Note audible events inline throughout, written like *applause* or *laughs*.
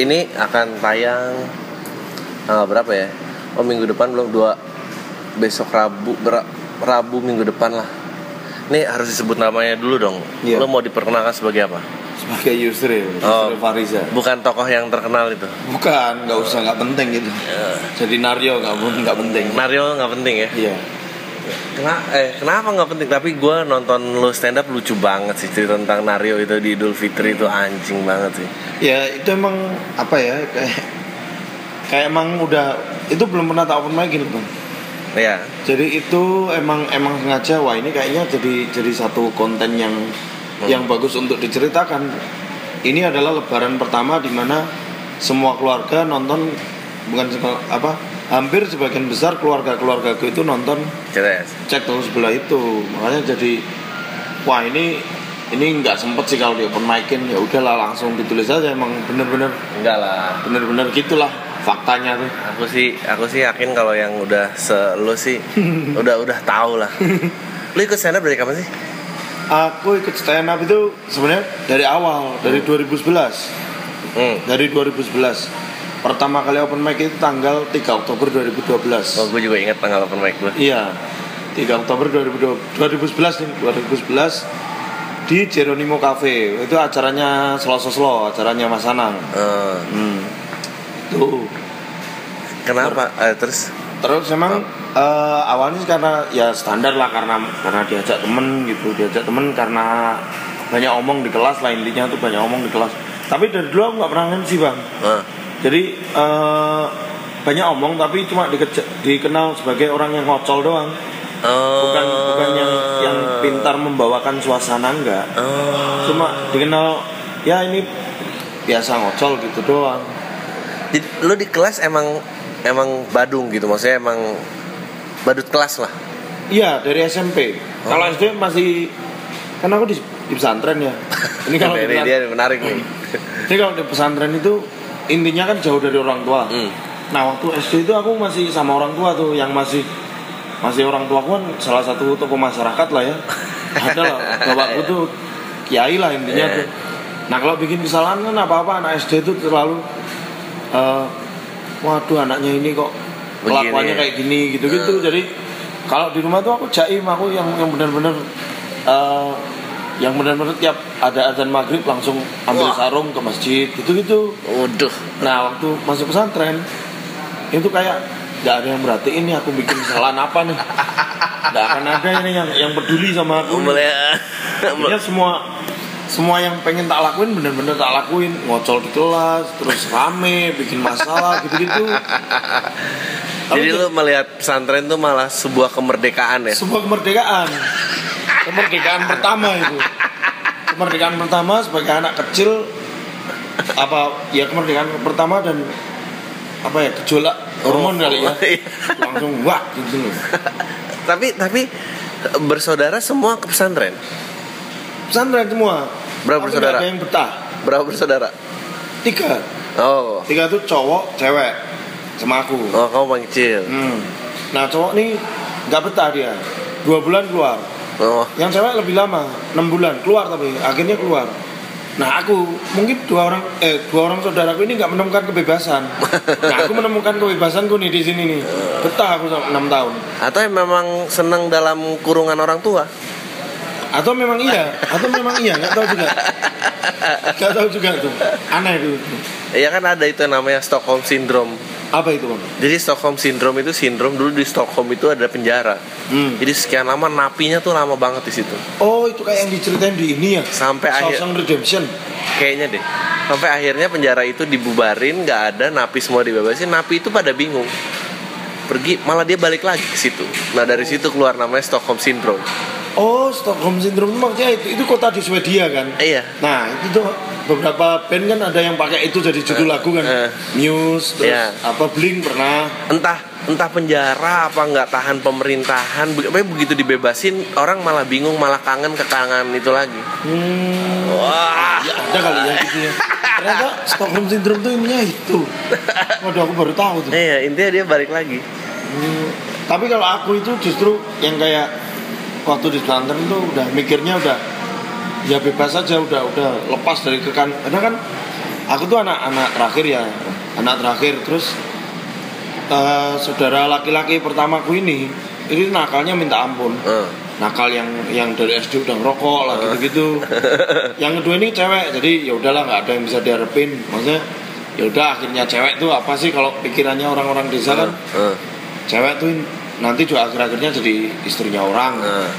ini akan tayang tanggal berapa ya? Oh minggu depan belum dua besok Rabu ber- Rabu minggu depan lah. Nih harus disebut namanya dulu dong. Iya. Lo mau diperkenalkan sebagai apa? sebagai Yusril, Oh. Yusril Fariza. Bukan tokoh yang terkenal itu. Bukan, nggak usah, nggak penting gitu. Jadi Nario nggak nggak penting. Mario nggak penting ya. Iya. Kena- eh, kenapa nggak penting? Tapi gue nonton lo stand up lucu banget sih cerita tentang Nario itu di Idul Fitri itu anjing banget sih. Ya itu emang apa ya kayak kayak emang udah itu belum pernah tak open mic gitu bang. Ya. Jadi itu emang emang sengaja wah ini kayaknya jadi jadi satu konten yang yang bagus untuk diceritakan. Ini adalah Lebaran pertama di mana semua keluarga nonton bukan apa hampir sebagian besar keluarga-keluarga itu nonton Ceres. cek tahun sebelah itu makanya jadi wah ini ini nggak sempet sih kalau di open micin ya udahlah langsung ditulis aja emang bener-bener Enggak lah. bener-bener gitulah faktanya tuh Aku sih aku sih yakin kalau yang udah se lo sih *laughs* udah udah tahu lah. *laughs* Lo ikut stand up dari kapan sih? aku ikut stand up itu sebenarnya dari awal dari 2011 Hmm. dari 2011 pertama kali open mic itu tanggal 3 Oktober 2012 Oh, gue juga ingat tanggal open mic gue. iya 3 Oktober 2012 2011 nih 2011 di Jeronimo Cafe itu acaranya Slow Slow acaranya Mas Anang Eh, hmm. tuh kenapa? Eh, terus Terus memang eh, awalnya sih karena ya standar lah karena karena diajak temen gitu, diajak temen karena banyak omong di kelas lah intinya tuh banyak omong di kelas. Tapi dari dulu aku nggak pernah sih bang. eh, Jadi eh, banyak omong tapi cuma dikeja- dikenal sebagai orang yang ngocol doang, oh, bukan bukan yang yang pintar membawakan suasana enggak. Oh. Cuma dikenal ya ini biasa ngocol gitu doang. Jadi lo di kelas emang emang badung gitu maksudnya emang badut kelas lah. Iya dari SMP. Kalau SD masih kan aku di, di pesantren ya. *laughs* Ini kalau di ini dia menarik nih. jadi kalau di pesantren itu intinya kan jauh dari orang tua. Hmm. Nah waktu SD itu aku masih sama orang tua tuh yang masih masih orang tua kan salah satu tokoh masyarakat lah ya. *laughs* Ada lah bapakku tuh kiai lah intinya Iya. tuh. Nah kalau bikin kesalahan kan apa-apa anak SD itu selalu eh, waduh anaknya ini kok kelakuannya ya. kayak gini gitu-gitu. Jadi kalau di rumah tuh aku jaim aku yang yang benar-benar eh, yang benar-benar tiap ada azan maghrib langsung ambil Wah. sarung ke masjid gitu-gitu. Waduh. Nah waktu masuk pesantren itu kayak nggak ada yang berarti ini aku bikin kesalahan apa nih *laughs* nggak akan ada ini yang yang peduli sama aku. Boleh. Intinya semua semua yang pengen tak lakuin bener-bener tak lakuin ngocol di kelas terus rame bikin masalah gitu-gitu Jadi itu lo melihat pesantren tuh malah sebuah kemerdekaan ya. sebuah kemerdekaan kemerdekaan pertama itu kemerdekaan pertama sebagai anak kecil apa ya kemerdekaan pertama dan apa ya gejolak hormon kali ya *laughs* Iya. langsung wah gitu loh tapi tapi bersaudara semua ke pesantren. pesantren semua Berapa bersaudara? ada yang betah Berapa bersaudara? tiga Oh. tiga tuh cowok cewek sama aku. Oh, kamu paling kecil. hmm. nah cowok nih nggak betah dia. Dua bulan keluar. Oh. yang cewek lebih lama enam bulan. Keluar tapi akhirnya keluar. Nah aku mungkin dua orang eh dua orang saudaraku ini nggak menemukan kebebasan. *laughs* Nah aku menemukan kebebasanku nih di sini nih. Betah aku enam tahun. Atau yang memang senang dalam kurungan orang tua? atau memang iya? Atau memang iya? Nggak tahu juga. *laughs* Nggak tahu juga tuh. Aneh itu Iya kan ada itu namanya Stockholm Syndrome. Apa itu bang Jadi Stockholm Syndrome itu sindrom dulu di Stockholm itu ada penjara. Hmm. Jadi sekian lama napinya tuh lama banget di situ. oh itu kayak yang diceritain di ini ya Sampai akhir Redemption kayaknya deh. Sampai akhirnya penjara itu dibubarin, nggak ada napi semua dibebasin. Napi itu pada bingung. Pergi malah dia balik lagi ke situ. Nah dari situ keluar namanya Stockholm Syndrome. Oh Stockholm Syndrome maksudnya itu, itu kota di Swedia kan? Iya. Nah itu tuh beberapa band kan ada yang pakai itu jadi judul lagu kan? eh. Muse terus Iya. apa Blink pernah? Entah entah penjara apa nggak tahan pemerintahan begitu dibebasin orang malah bingung malah kangen kekangan itu lagi. Hmm, wah. Ya ada kali ya gitu ya. Ternyata Stockholm Syndrome tuh intinya itu. Waduh aku baru tahu tuh. Iya intinya dia balik lagi. Hmm, tapi kalau aku itu justru yang kayak waktu di pesantren tuh udah mikirnya udah ya bebas aja udah udah lepas dari kekan. Karena kan aku tuh anak-anak terakhir ya anak terakhir. Terus eh, saudara laki-laki pertamaku ini ini nakalnya minta ampun. Eh. nakal yang yang dari SD udah ngerokok lah gitu-gitu. *laughs* Yang kedua ini cewek jadi ya udahlah nggak ada yang bisa diharapin. Maksudnya ya udah akhirnya cewek tuh apa sih kalau pikirannya orang-orang desa kan? Eh. cewek tuh nanti juga akhir-akhirnya jadi istrinya orang Eh.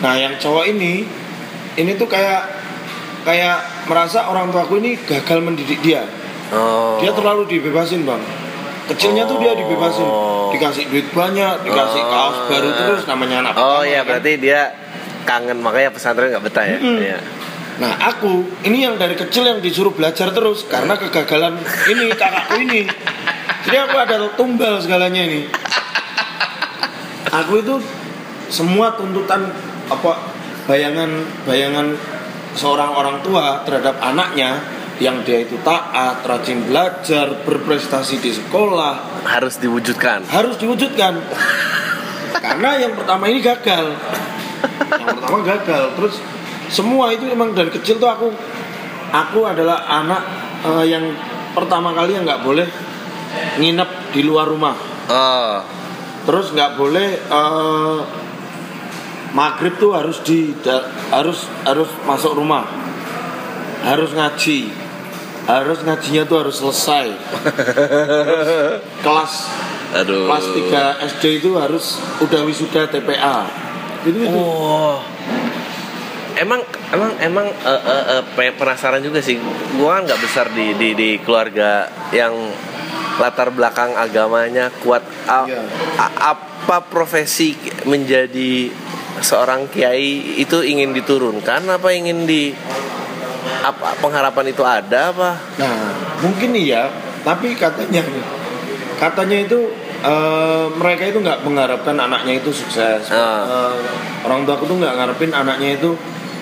Nah yang cowok ini ini tuh kayak kayak merasa orang tuaku ini gagal mendidik dia. Oh. Dia terlalu dibebasin bang. Kecilnya tuh dia dibebasin, Oh. dikasih duit banyak, dikasih Oh. kaos baru terus namanya anak. Oh iya kan. berarti dia kangen makanya pesantren nggak betah ya. Mm-mm. Iya. Nah aku ini yang dari kecil yang disuruh belajar terus karena kegagalan ini kakakku ini. Jadi aku ada tumbal segalanya ini. Aku itu semua tuntutan apa bayangan bayangan seorang orang tua terhadap anaknya yang dia itu taat, rajin belajar, berprestasi di sekolah Harus diwujudkan. harus diwujudkan. *laughs* Karena yang pertama ini gagal. Yang pertama gagal. Terus semua itu emang dari kecil tuh aku aku adalah anak eh, yang pertama kali yang nggak boleh nginep di luar rumah. Oh. Terus nggak boleh eh, maghrib tuh harus di da- harus harus masuk rumah. Harus ngaji. Harus ngajinya tuh harus selesai. Terus kelas Aduh. kelas 3 SD itu harus udah wisuda TPA. Gitu itu. Oh. Emang emang emang eh, eh, pe- penasaran juga sih. Gua kan nggak besar di, di di keluarga yang latar belakang agamanya kuat. A- Iya. a- apa profesi menjadi seorang kiai itu ingin diturunkan apa ingin di apa pengharapan itu ada apa? Nah, mungkin iya, tapi katanya katanya itu eh, mereka itu nggak mengharapkan anaknya itu sukses. Ah. Eh, orang tua aku tuh nggak ngarepin anaknya itu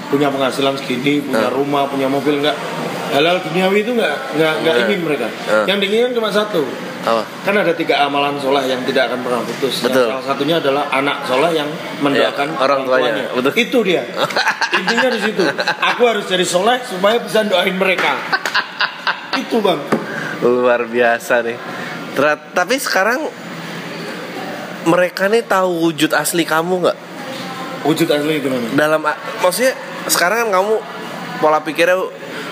punya penghasilan segini, punya Ah. rumah, punya mobil nggak. Halal duniawi itu nggak nggak nggak Ah. ingin mereka. Ah. Yang diinginkan cuma satu. Apa? Kan ada tiga amalan soleh yang tidak akan pernah putus. Yang Betul. salah satunya adalah anak soleh yang mendoakan Ya, orang tuanya. Betul. Itu dia. *laughs* Intinya di situ. Aku harus jadi soleh supaya bisa doain mereka. Itu bang. luar biasa nih Ter- tapi sekarang mereka nih tahu wujud asli kamu nggak Wujud asli itu mana? dalam maksudnya sekarang kan kamu pola pikirnya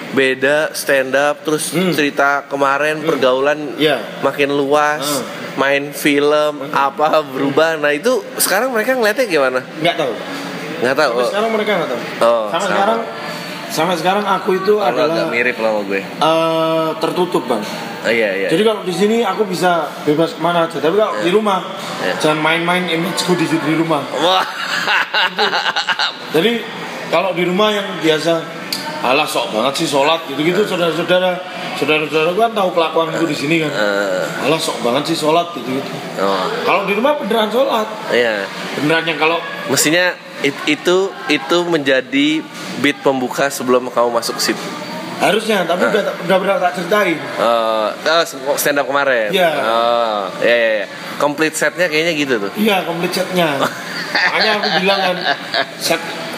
beda stand up terus Hmm. cerita kemarin pergaulan Iya. makin luas Hmm. main film apa berubah nah itu sekarang mereka ngeliatnya gimana Nggak tahu. nggak tahu Sampai oh, sekarang mereka nggak tahu. Oh, sampai sama. sekarang sampai sekarang aku itu kalau adalah agak mirip lah sama gue eh, tertutup bang. oh, iya iya Jadi kalau di sini aku bisa bebas ke mana aja. Tapi kalau di rumah Iya. jangan main-main imageku di situ di rumah. wah Jadi kalau di rumah yang biasa Alah sok banget sih sholat gitu-gitu saudara-saudara saudara-saudara gua kan tahu kelakuanku di sini kan. Eh, Alah sok banget sih sholat gitu-gitu. oh Kalau di rumah beneran sholat, iya beneran yang kalau Mestinya it- itu itu menjadi beat pembuka sebelum kamu masuk situ. harusnya tapi udah udah pernah tak ceritain. Eh, oh, stand up kemarin. Iya. Oh, iya iya. iya. Complete setnya kayaknya gitu tuh. Iya, komplit setnya. *laughs* Makanya aku bilang kan, set,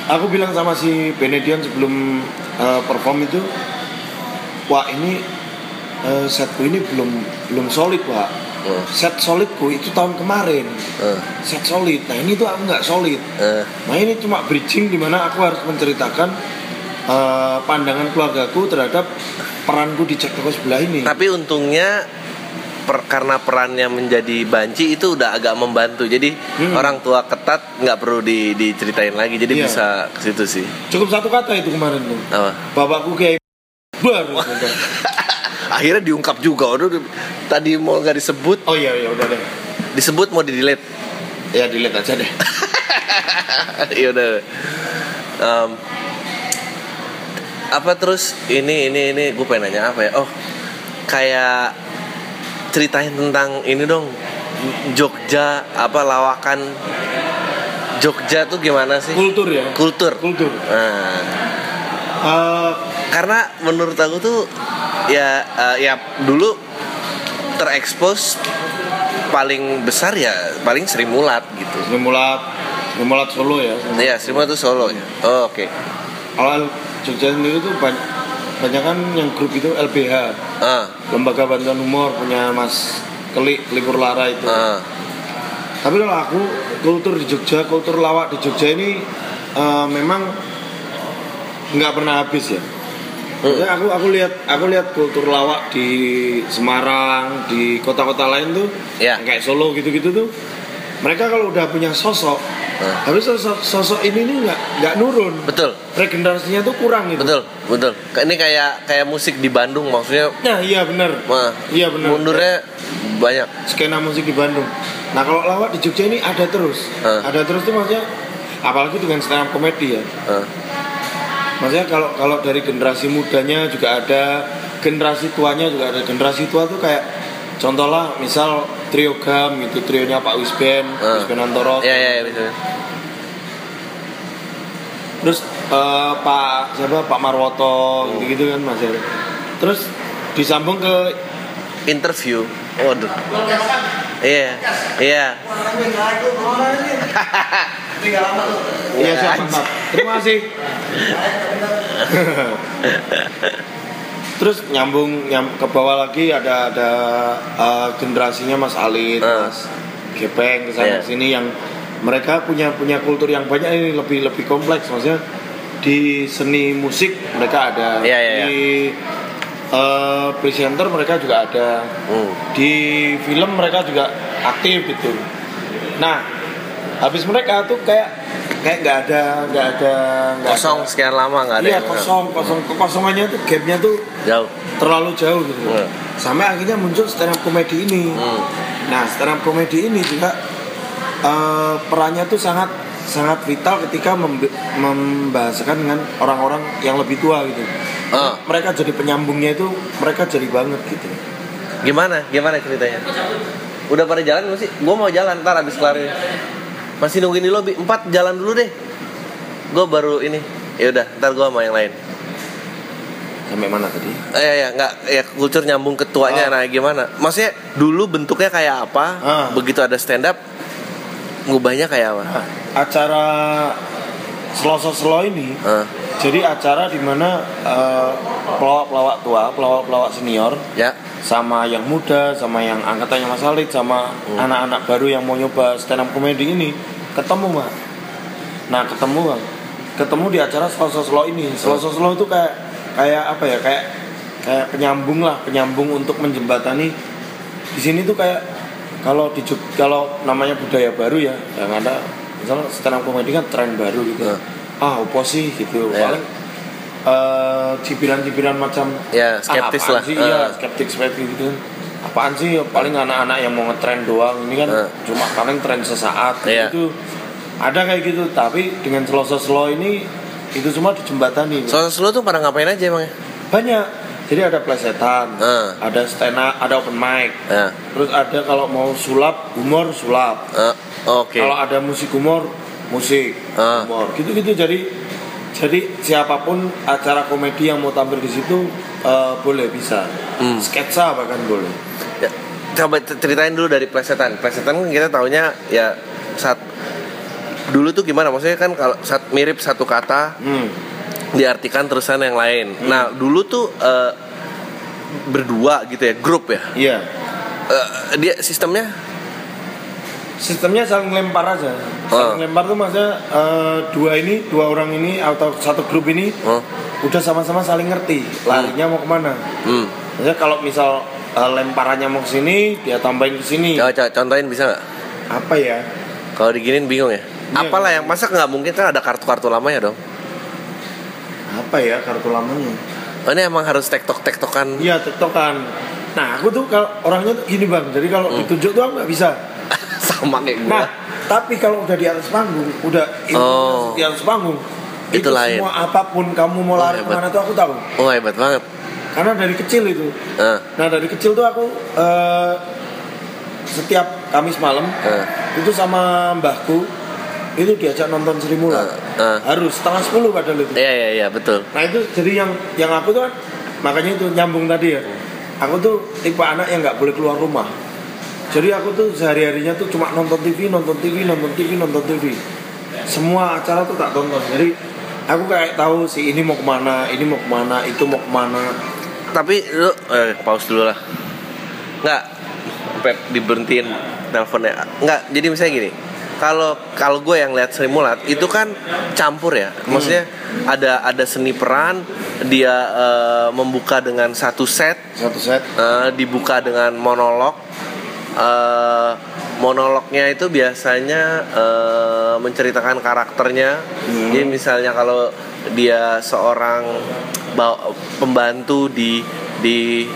aku bilang sama si Benedion sebelum uh, perform itu, wah ini uh, setku ini belum belum solid pak. Hmm. Set solidku itu tahun kemarin, Eh, set solid. Nah ini tuh aku nggak solid. eh, Nah ini cuma bridging di mana aku harus menceritakan uh, pandangan keluargaku terhadap peranku di cek toko sebelah ini. Tapi untungnya per- karena perannya menjadi banci itu udah agak membantu. Jadi Hmm. orang tua ketat nggak perlu di- diceritain lagi. Jadi Iya. bisa ke situ sih. Cukup satu kata itu kemarin tuh. Apa? Bapakku kayak baru. *laughs* Akhirnya diungkap juga. Udah, tadi mau nggak disebut, Oh iya iya udah deh. disebut mau di delete. Ya dilihat aja deh. *laughs* Iya udah. Em, apa terus ini ini ini gue pengen nanya apa ya? Oh kayak ceritain tentang ini dong Jogja apa lawakan Jogja tuh gimana sih? Kultur ya. Kultur. Kultur. Nah, Eh, karena menurut aku tuh ya eh, ya dulu terekspos paling besar ya paling Sri Mulat gitu. Sri Mulat, Sri Mulat Solo ya. Iya, Sri Mulat tuh Solo ya. Oh, oke. Kalau Jogja sendiri tuh banyak banyak kan yang grup itu LBH ah. Lembaga bantuan humor punya Mas Kelik Kelipur Lara itu. Ah. Tapi kalau aku kultur di Jogja kultur lawak di Jogja ini eh, memang nggak pernah habis ya. Maksudnya aku aku lihat aku lihat kultur lawak di Semarang di kota-kota lain tuh Ya. kayak Solo gitu-gitu tuh mereka kalau udah punya sosok Ah. tapi sosok, sosok ini nih nggak nggak nurun betul regenerasinya tuh kurang gitu betul betul ini kayak kayak musik di Bandung maksudnya nah iya benar iya benar mundurnya banyak skena musik di Bandung. Nah kalau lawak di Jogja ini ada terus, Ah. ada terus tuh maksudnya apalagi dengan stand up komedi ya. Ah. Maksudnya kalau kalau dari generasi mudanya juga ada, generasi tuanya juga ada. Generasi tua tuh kayak contoh lah misal trio gam gitu, trionya Pak Wisben, Ah. Wisben Antoro. ya ya ya bisa Terus eh, Pak siapa Pak Marwoto gitu-gitu kan Mas. ya. Terus disambung ke interview waduh iya iya Iya siap mantap. Terima kasih. *laughs* Terus nyambung nyam, ke bawah lagi ada ada uh, generasinya Mas Alit, Ah. Mas Gepeng ke sana Iya. sini yang mereka punya punya kultur yang banyak ini lebih lebih kompleks maksudnya di seni musik mereka ada Iya, iya, di uh, presenter mereka juga ada Hmm. di film mereka juga aktif gitu. Nah, habis mereka tuh kayak kayak nggak ada nggak ada nggak kosong ada- sekian lama nggak ada Iya kosong kosong kekosongannya tuh gapnya tuh jauh terlalu jauh gitu. Hmm. Sampai akhirnya muncul stand up komedi ini. Hmm. Nah stand up komedi ini juga eh, perannya tuh sangat sangat vital ketika memb- membahasakan dengan orang-orang yang lebih tua gitu. Ah. Mereka jadi penyambungnya itu mereka jadi banget gitu. gimana gimana ceritanya udah pada jalan belum sih gue mau jalan ntar abis kelar ini masih nungguin di lobby. Empat jalan dulu deh. Gue baru ini. Ya udah ntar gue sama yang lain. Sampai mana tadi? eh ya nggak. Ya kultur nyambung ketuanya Ah. nah gimana? Maksudnya dulu bentuknya kayak apa? Ah. begitu ada stand up ngubahnya kayak apa? Nah, acara Selasa Selo ini Ah, jadi acara di mana eh, pelawak-pelawak tua, pelawak-pelawak senior ya sama yang muda, sama yang angkatannya Mas Alid, sama Hmm. anak-anak baru yang mau nyoba stand up comedy ini ketemu Mak. Nah ketemu Bang. ketemu di acara Selasa Selo ini. Selasa Selo itu kayak kayak apa ya kayak kayak penyambung lah, penyambung untuk menjembatani di sini tuh kayak kalau di kalau namanya budaya baru ya yang ada misalnya stand up comedy kan tren baru gitu. Hmm. Ah, apa sih gitu. Ya. Paling eh, cibiran-cibiran macam Ya, skeptis apaan lah. sih Ah. iya skeptik skeptik gitu apaan sih paling anak-anak yang mau ngetren doang ini kan Ah. cuma paling tren sesaat Iya. itu ada kayak gitu tapi dengan slow slow ini itu semua dijembatani soal slow tuh pada ngapain aja emang ya banyak jadi ada plesetan Ah. ada up ada open mic Ya. terus ada kalau mau sulap humor sulap Ah, oke kalau ada musik humor musik Ah. humor gitu-gitu jadi jadi siapa pun acara komedi yang mau tampil di situ eh, boleh bisa Hmm. sketsa bahkan boleh Ya, coba ceritain dulu dari plesetan. Plesetan kan kita taunya ya saat dulu tuh gimana? Maksudnya kan kalau saat mirip satu kata hmm. Diartikan terusan yang lain. Nah dulu tuh eh, berdua gitu ya, grup ya. iya Eh, dia sistemnya sistemnya saling lempar aja saling lempar tuh maksudnya eh, dua ini dua orang ini atau satu grup ini oh, udah sama-sama saling ngerti larinya mau ke mana hmm. maksudnya kalau misal eh, lemparannya mau ke sini dia tambahin ke sini contohin bisa nggak? apa ya Kalau diginin bingung ya. Iya. Apalah yang masa nggak mungkin kan ada kartu-kartu lamanya dong. Apa ya kartu lamanya Oh, ini emang harus tektok tektokan. iya tektokan nah aku tuh kalau orangnya tuh gini bang jadi kalau Hmm. ditunjuk tuh aku nggak bisa *laughs* sama kayak gue. nah tapi kalau udah di atas panggung udah Oh. di atas panggung Itu lain. semua apa pun kamu mau Oh, lari hebat. ke mana tuh aku tahu Oh hebat banget. karena dari kecil itu Ah, Nah dari kecil tuh aku eh, setiap Kamis malam ah, itu sama mbahku itu diajak nonton Sri Mulat Ah, ah. harus setengah sepuluh padahal itu. Iya iya iya betul. Nah itu jadi yang yang aku tuh kan makanya itu nyambung tadi ya. Aku tuh tipe anak yang nggak boleh keluar rumah. Jadi aku tuh sehari harinya tuh cuma nonton TV, nonton TV, nonton TV, nonton TV. Semua acara tuh tak tonton. Jadi aku kayak tahu si ini mau ke mana ini mau ke mana itu mau ke mana Tapi lu eh pause dulu lah. Nggak Pep diberhentiin teleponnya. Nggak, jadi misalnya gini. Kalau kalau gue yang lihat Sri Mulat itu kan campur ya. Maksudnya ada ada seni peran, dia eh, membuka dengan satu set, satu set eh, dibuka dengan monolog. Eh, monolognya itu biasanya eh, menceritakan karakternya. Hmm. Jadi misalnya kalau dia seorang pembantu di di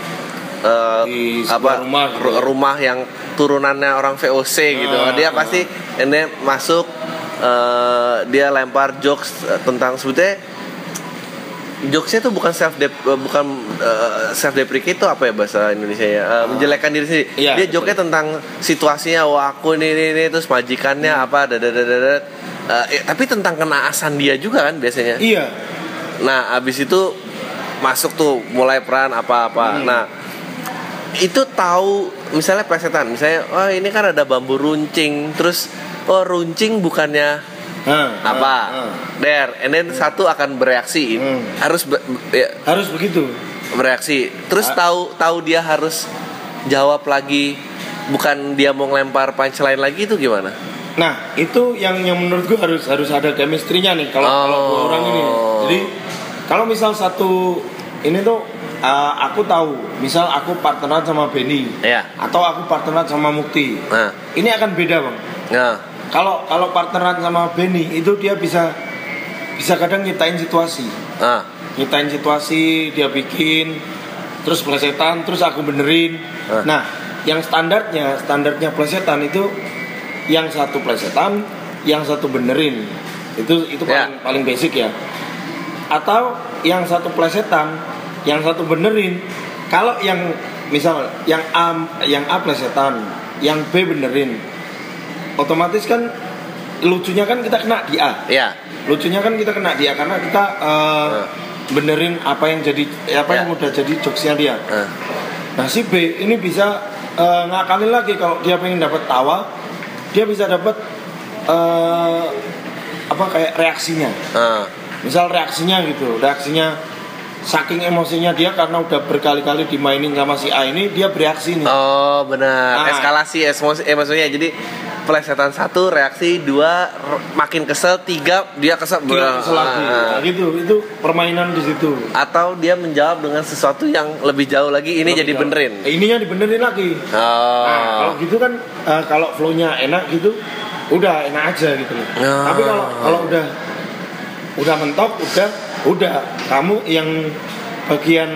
eh, Di apa rumah gitu ya. rumah yang turunannya orang VOC gitu. Ah, dia pasti ini masuk eh, dia lempar jokes eh, tentang sebetulnya jokesnya tuh bukan self dep bukan self deprecate itu apa ya bahasa Indonesia ya Eh, menjelekkan diri sendiri Iya, dia betul. jokesnya tentang situasinya wah aku ini ini, ini terus majikannya Hmm. apa dadadadadad. Eh, eh, tapi tentang kenaasan dia juga kan biasanya iya nah abis itu masuk tuh mulai peran apa-apa Hmm. nah itu tahu misalnya plesetan misalnya oh ini kan ada bambu runcing terus oh runcing bukannya Hah, apa hah. der and then satu akan bereaksi Hmm. harus be- ya, harus begitu bereaksi terus Ah. tahu tahu dia harus jawab lagi bukan dia mau ngelempar punchline lagi itu gimana Nah, itu yang yang menurut gue harus harus ada chemistry-nya nih kalau kalau Oh. orang ini. Jadi kalau misal satu ini tuh uh, aku tahu, misal aku partneran sama Benny ya atau aku partneran sama Mukti. nah Ini akan beda, Bang. nah Kalau kalau partneran sama Benny itu dia bisa bisa kadang nyiptain situasi. nah Nyiptain situasi, dia bikin terus plesetan, terus aku benerin. Ah. Nah, yang standarnya, standarnya plesetan itu yang satu plesetan, yang satu benerin. Itu itu Ya. paling paling basic ya. Atau yang satu plesetan, yang satu benerin. Kalau yang misal yang A yang A plesetan, yang B benerin. Otomatis kan lucunya kan kita kena di A ya lucunya kan kita kena dia karena kita uh, Nah. benerin apa yang jadi apa Ya. yang udah jadi jokesnya dia nah nah si B ini bisa uh, ngakalin lagi kalau dia pengen dapat tawa dia bisa dapat uh, apa kayak reaksinya nah misal reaksinya gitu reaksinya saking emosinya dia karena udah berkali-kali dimainin sama si A ini dia bereaksi nih Oh benar, Nah. eskalasi emosi emosinya jadi pelesetan satu reaksi dua makin kesel tiga dia kesel Dia kesel lagi Ah. Nah, gitu itu permainan di situ atau dia menjawab dengan sesuatu yang lebih jauh lagi ini jadi benerin. Eh, ininya dibenerin lagi Oh. Nah, kalau gitu kan eh, kalau flow-nya enak gitu, udah enak aja gitu loh. Oh. Tapi kalau kalau udah udah mentok, udah udah kamu yang bagian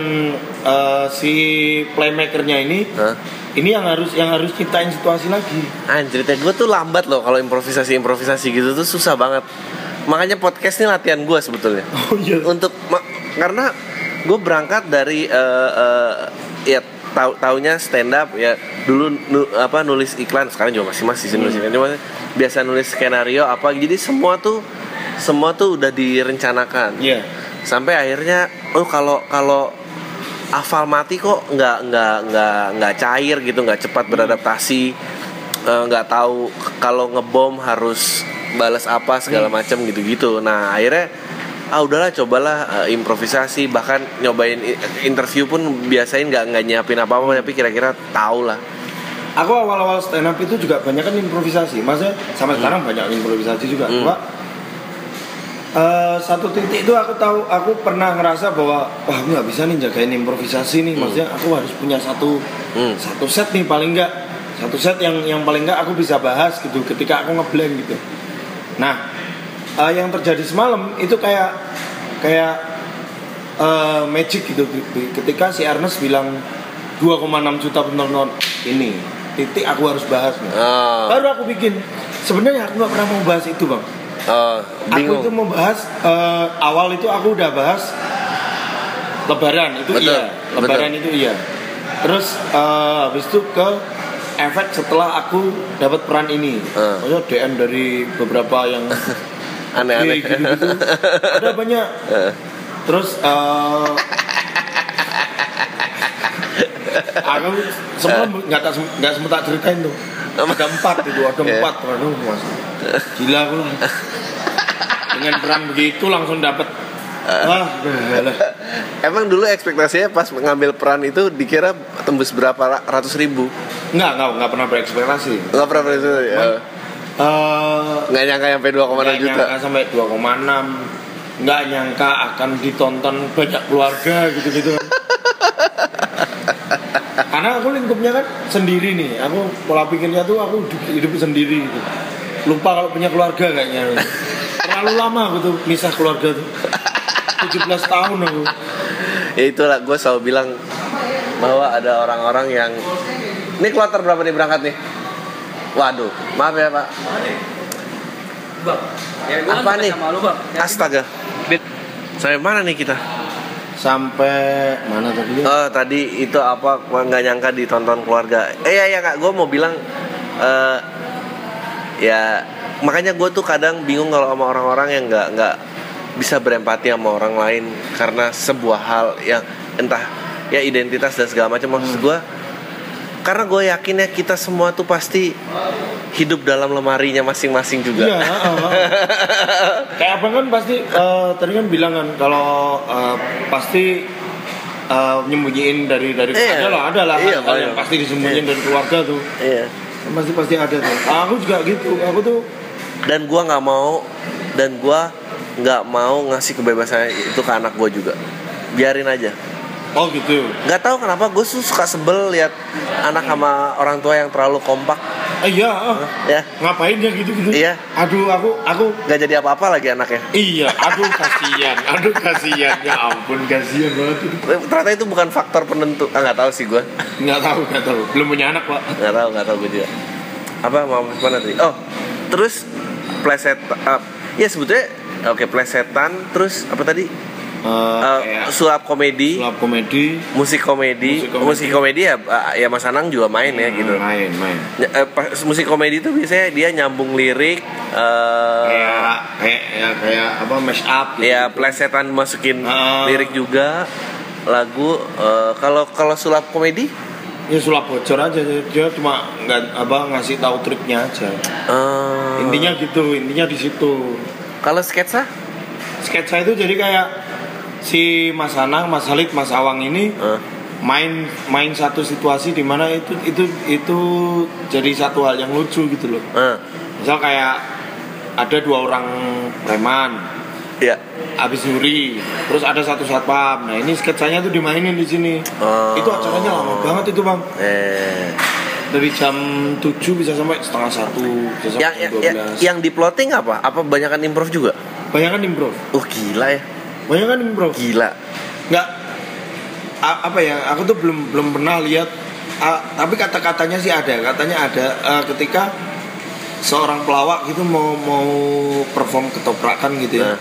eh, si playmakernya ini, Hah? ini yang harus yang harus ciptain situasi lagi. Anjir, gue tuh lambat loh kalau improvisasi improvisasi gitu tuh susah banget. Makanya podcast ini latihan gue sebetulnya. Oh iya. untuk karena gue berangkat dari eh, eh, ya tahu taunya stand up ya dulu nu- apa nulis iklan sekarang juga masih masih sih nulis iklan cuma biasa nulis skenario apa jadi semua tuh semua tuh udah direncanakan Iya. sampai akhirnya oh kalau kalau hafal mati kok nggak nggak nggak nggak cair gitu nggak cepat beradaptasi Eh, nggak tahu kalau ngebom harus balas apa segala macam gitu-gitu nah akhirnya ah udahlah cobalah eh, improvisasi bahkan nyobain interview pun biasain nggak nggak nyiapin apa apa tapi kira-kira tahu lah Aku awal-awal stand up itu juga banyak kan improvisasi. Maksudnya sampai sekarang banyak improvisasi juga. Hmm. Cuma eh, satu titik itu aku tahu aku pernah ngerasa bahwa wah aku nggak bisa nih jagain improvisasi nih. Maksudnya aku harus punya satu Hmm. satu set nih paling enggak satu set yang yang paling enggak aku bisa bahas gitu ketika aku ngeblank gitu. Nah, eh, yang terjadi semalam itu kayak kayak eh, magic gitu ketika si Ernest bilang 2,6 juta penonton ini titik aku harus bahas nih. oh, baru aku bikin sebenarnya aku nggak pernah mau bahas itu bang oh, aku itu mau bahas eh, awal itu aku udah bahas lebaran itu Betul, iya. lebaran itu iya. Terus eh, habis itu ke efek setelah aku dapat peran ini. Eh. Maksudnya DM dari beberapa yang *laughs* aneh-aneh. Oke, gitu-gitu. ada banyak. *laughs* Eh. terus eh, aku semua nggak tak nggak sempat ceritain tuh. Ada empat itu ada *laughs* Iya. empat aduh mas. Gila aku dengan peran begitu langsung dapat wah lah. *laughs* Emang dulu ekspektasinya pas mengambil peran itu dikira tembus berapa ra- ratus ribu? nggak nggak nggak pernah berekspektasi Nggak pernah itu ya. Eh, Nggak nyangka sampai 2,6 nggak juta. nyangka sampai 2,6 nggak nyangka akan ditonton banyak keluarga gitu-gitu *laughs* karena aku lingkupnya kan sendiri nih aku pola pikirnya tuh aku hidup, hidup sendiri gitu lupa kalau punya keluarga kayaknya terlalu lama aku tuh misah keluarga tuh 17 tahun aku Ya itulah gue selalu bilang bahwa ada orang-orang yang ini kloter berapa nih berangkat nih? Waduh, maaf ya pak. Bang, ya gua Apa nih? lu, Bang. Ya, Astaga. Sampai mana nih kita? sampai mana tadi ya? Oh tadi itu apa nggak nyangka ditonton keluarga. Eh ya ya kak, gue mau bilang eh ya makanya gue tuh kadang bingung kalau sama orang-orang yang nggak nggak bisa berempati sama orang lain karena sebuah hal yang entah ya identitas dan segala macam maksud gue karena gue yakin ya kita semua tuh pasti hidup dalam lemarinya masing-masing juga. Iya, *laughs* kayak abang kan pasti eh, tadi kan bilang kan kalau eh, pasti eh, nyembunyiin dari dari Iya. ada lah ada lah Iya, hal yang banyak. pasti disembunyiin dari keluarga tuh Iya. pasti pasti ada tuh aku juga gitu aku tuh dan gua nggak mau dan gua nggak mau ngasih kebebasan itu ke anak gua juga. Biarin aja. Oh gitu. Nggak tahu kenapa gue suka sebel lihat anak sama orang tua yang terlalu kompak. Eh, iya ah. ya. Ngapain ya gitu gitu Iya. aduh aku aku nggak jadi apa-apa lagi anaknya. Iya aduh kasihan aduh kasihan. Ya ampun kasihan banget itu. Ternyata itu bukan faktor penentu ah nggak tahu sih gue nggak tahu nggak tahu. Belum punya anak pak. Nggak tahu nggak tahu gue juga. Apa mau mana tadi oh terus pleset uh, ya sebetulnya oke plesetan terus apa tadi? Eh, Uh, kayak sulap komedi. sulap komedi. Musik komedi. Musik komedi. musik komedi ya uh, ya Mas Anang juga main ya gitu. Main main. Ya, eh, pas musik komedi itu biasanya dia nyambung lirik eh kayak kayak ya, kayak apa mash up gitu. ya plesetan masukin Ah. lirik juga lagu eh, kalau kalau sulap komedi ya sulap bocor aja. Dia cuma nggak apa ngasih tahu triknya aja. Eh, intinya gitu intinya di situ. Kalau sketsa? Sketsa itu jadi kayak si Mas Anang Mas Halid Mas Awang ini Eh, main main satu situasi di mana itu itu itu jadi satu hal yang lucu gitu loh. Eh, misal kayak ada dua orang preman habis nyuri terus ada satu satpam. Nah ini sketsanya tuh dimainin di sini. Oh. itu acaranya lama banget itu bang. Eh. Dari jam 7 bisa sampai setengah satu bisa yang sampai yang, jam yang, 12 yang di plotting apa? Apa banyakan improv juga? Bayangkan improv. Uh gila ya. Bayangkan improv. Gila. Nggak a- apa ya aku tuh belum belum pernah lihat a- tapi kata-katanya sih ada. Katanya ada eh, ketika seorang pelawak gitu mau mau perform ketoprakan gitu ya. Nah.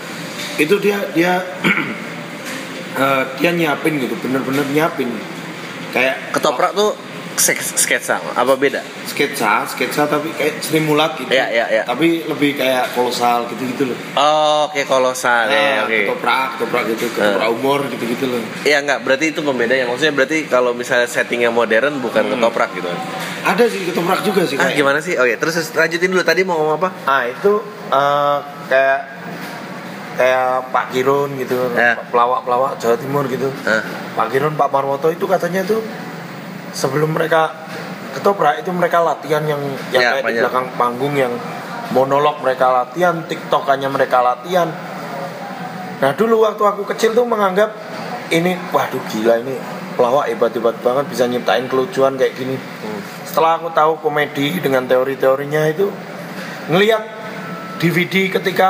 Itu dia dia *clears throat* eh, dia nyiapin gitu bener-bener nyiapin kayak ketoprak tuh sketsa apa beda sketsa sketsa tapi kayak stimulat gitu Iya, iya, iya. tapi lebih kayak kolosal gitu gitu loh oh oke kolosal ya Nah, oke ketoprak ketoprak gitu ketoprak umur gitu gitu loh Iya nggak, berarti itu pembedanya. Maksudnya berarti kalau misalnya settingnya modern bukan ketoprak gitu. ada sih ketoprak juga sih Ah kayak gimana sih? Oke, terus lanjutin dulu tadi mau ngomong apa? Ah itu eh, kayak kayak Pak Kirun gitu, Ya. pelawak-pelawak Jawa Timur gitu. Hah? Pak Kirun, Pak Marwoto itu katanya tuh sebelum mereka ketoprak itu mereka latihan yang yang Ya, kayak di banyak. belakang panggung yang monolog mereka latihan, tiktokannya mereka latihan. Nah dulu waktu aku kecil tuh menganggap ini waduh gila ini pelawak hebat-hebat banget bisa nyiptain kelucuan kayak gini. Setelah aku tahu komedi dengan teori-teorinya itu ngelihat DVD ketika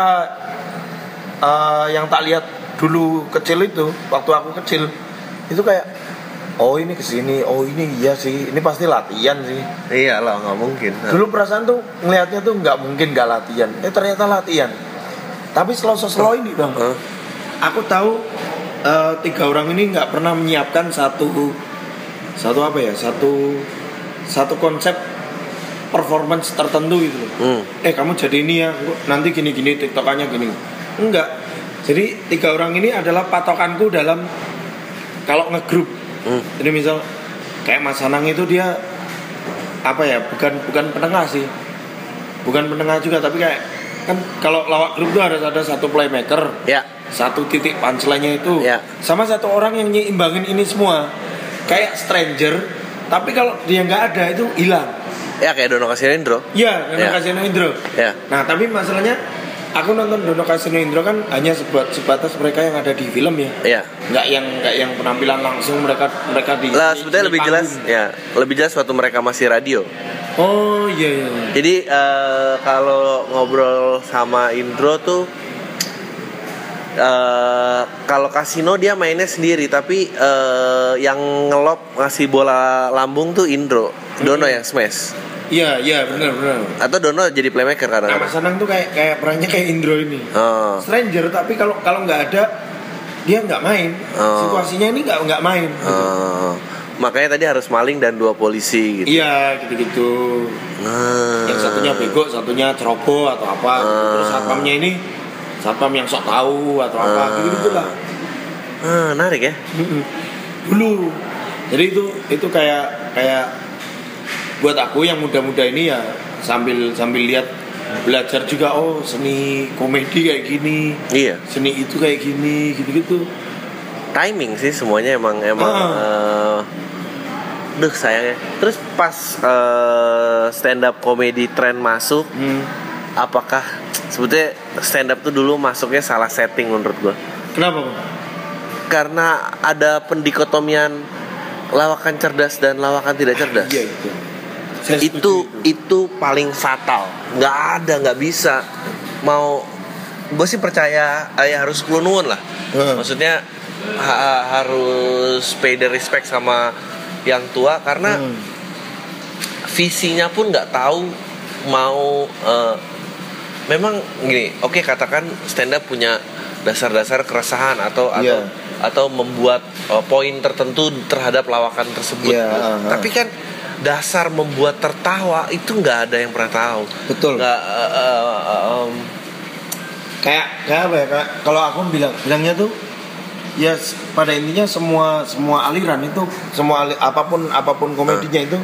eh, yang tak lihat dulu kecil itu waktu aku kecil itu kayak oh ini ke sini oh ini iya sih ini pasti latihan sih Iya lah, nggak mungkin. dulu perasaan tuh ngelihatnya tuh nggak mungkin nggak latihan eh ternyata latihan tapi slow slow ini bang Hah? aku tahu eh, tiga orang ini nggak pernah menyiapkan satu satu apa ya satu satu konsep performance tertentu gitu loh Hmm. eh kamu jadi ini ya nanti gini gini tiktokannya gini enggak jadi tiga orang ini adalah patokanku dalam kalau ngegrup Hmm. jadi misal kayak Mas Anang itu dia apa ya bukan bukan penengah sih bukan penengah juga tapi kayak kan kalau lawak grup tuh ada ada satu playmaker Ya, satu titik punchline-nya itu Ya. sama satu orang yang nyimbangin ini semua kayak stranger tapi kalau dia nggak ada itu hilang ya kayak Dono Kasinendro. ya Ya. Dono Kasino Indro Ya. nah tapi masalahnya aku nonton Dono Kasino Indro kan hanya sebat, sebatas mereka yang ada di film ya Ya. nggak yang nggak yang penampilan langsung mereka mereka di Lah sebetulnya di lebih jelas ya, lebih jelas waktu mereka masih radio. oh iya iya iya. Jadi eh, kalau ngobrol sama Indro tuh eh, kalau kasino dia mainnya sendiri tapi eh, yang ngelop ngasih bola lambung tuh Indro, Dono yang smash. Iya iya benar benar Atau Dono jadi playmaker nah Mas kadang-kadang. Anang tuh kayak kayak perannya kayak Indro ini Oh. stranger tapi kalau kalau nggak ada dia nggak main Oh. situasinya ini nggak nggak main Oh. makanya tadi harus maling dan dua polisi gitu. iya gitu gitu Nah. yang satunya bego satunya ceroboh atau apa gitu. terus satpamnya ini satpam yang sok tahu atau apa Ah. gitu gitu lah Ah, menarik ya. Dulu jadi itu itu kayak kayak buat aku yang muda-muda ini ya sambil sambil lihat belajar juga oh seni komedi kayak gini Iya. seni itu kayak gini gitu-gitu timing sih semuanya emang emang Ah. eh, duh sayangnya terus pas eh, stand up comedy trend masuk hmm. apakah sebetulnya stand up tuh dulu masuknya salah setting menurut gua kenapa karena ada pendikotomian lawakan cerdas dan lawakan tidak cerdas iya itu Saya itu setuju itu paling fatal nggak ada nggak bisa mau gue sih percaya eh, ya harus kelunuan lah Hmm. maksudnya ha- harus pay the respect sama yang tua karena Hmm. visinya pun nggak tahu mau eh, memang gini oke katakan stand up punya dasar-dasar keresahan atau atau Iya. atau membuat eh, poin tertentu terhadap lawakan tersebut Iya, ah, ah. tapi kan dasar membuat tertawa itu nggak ada yang pernah tahu. Betul. nggak eh, eh, eh, em, kayak kayak apa ya kayak kalau aku bilang bilangnya tuh ya pada intinya semua semua aliran itu semua ali- apa pun apa pun komedinya itu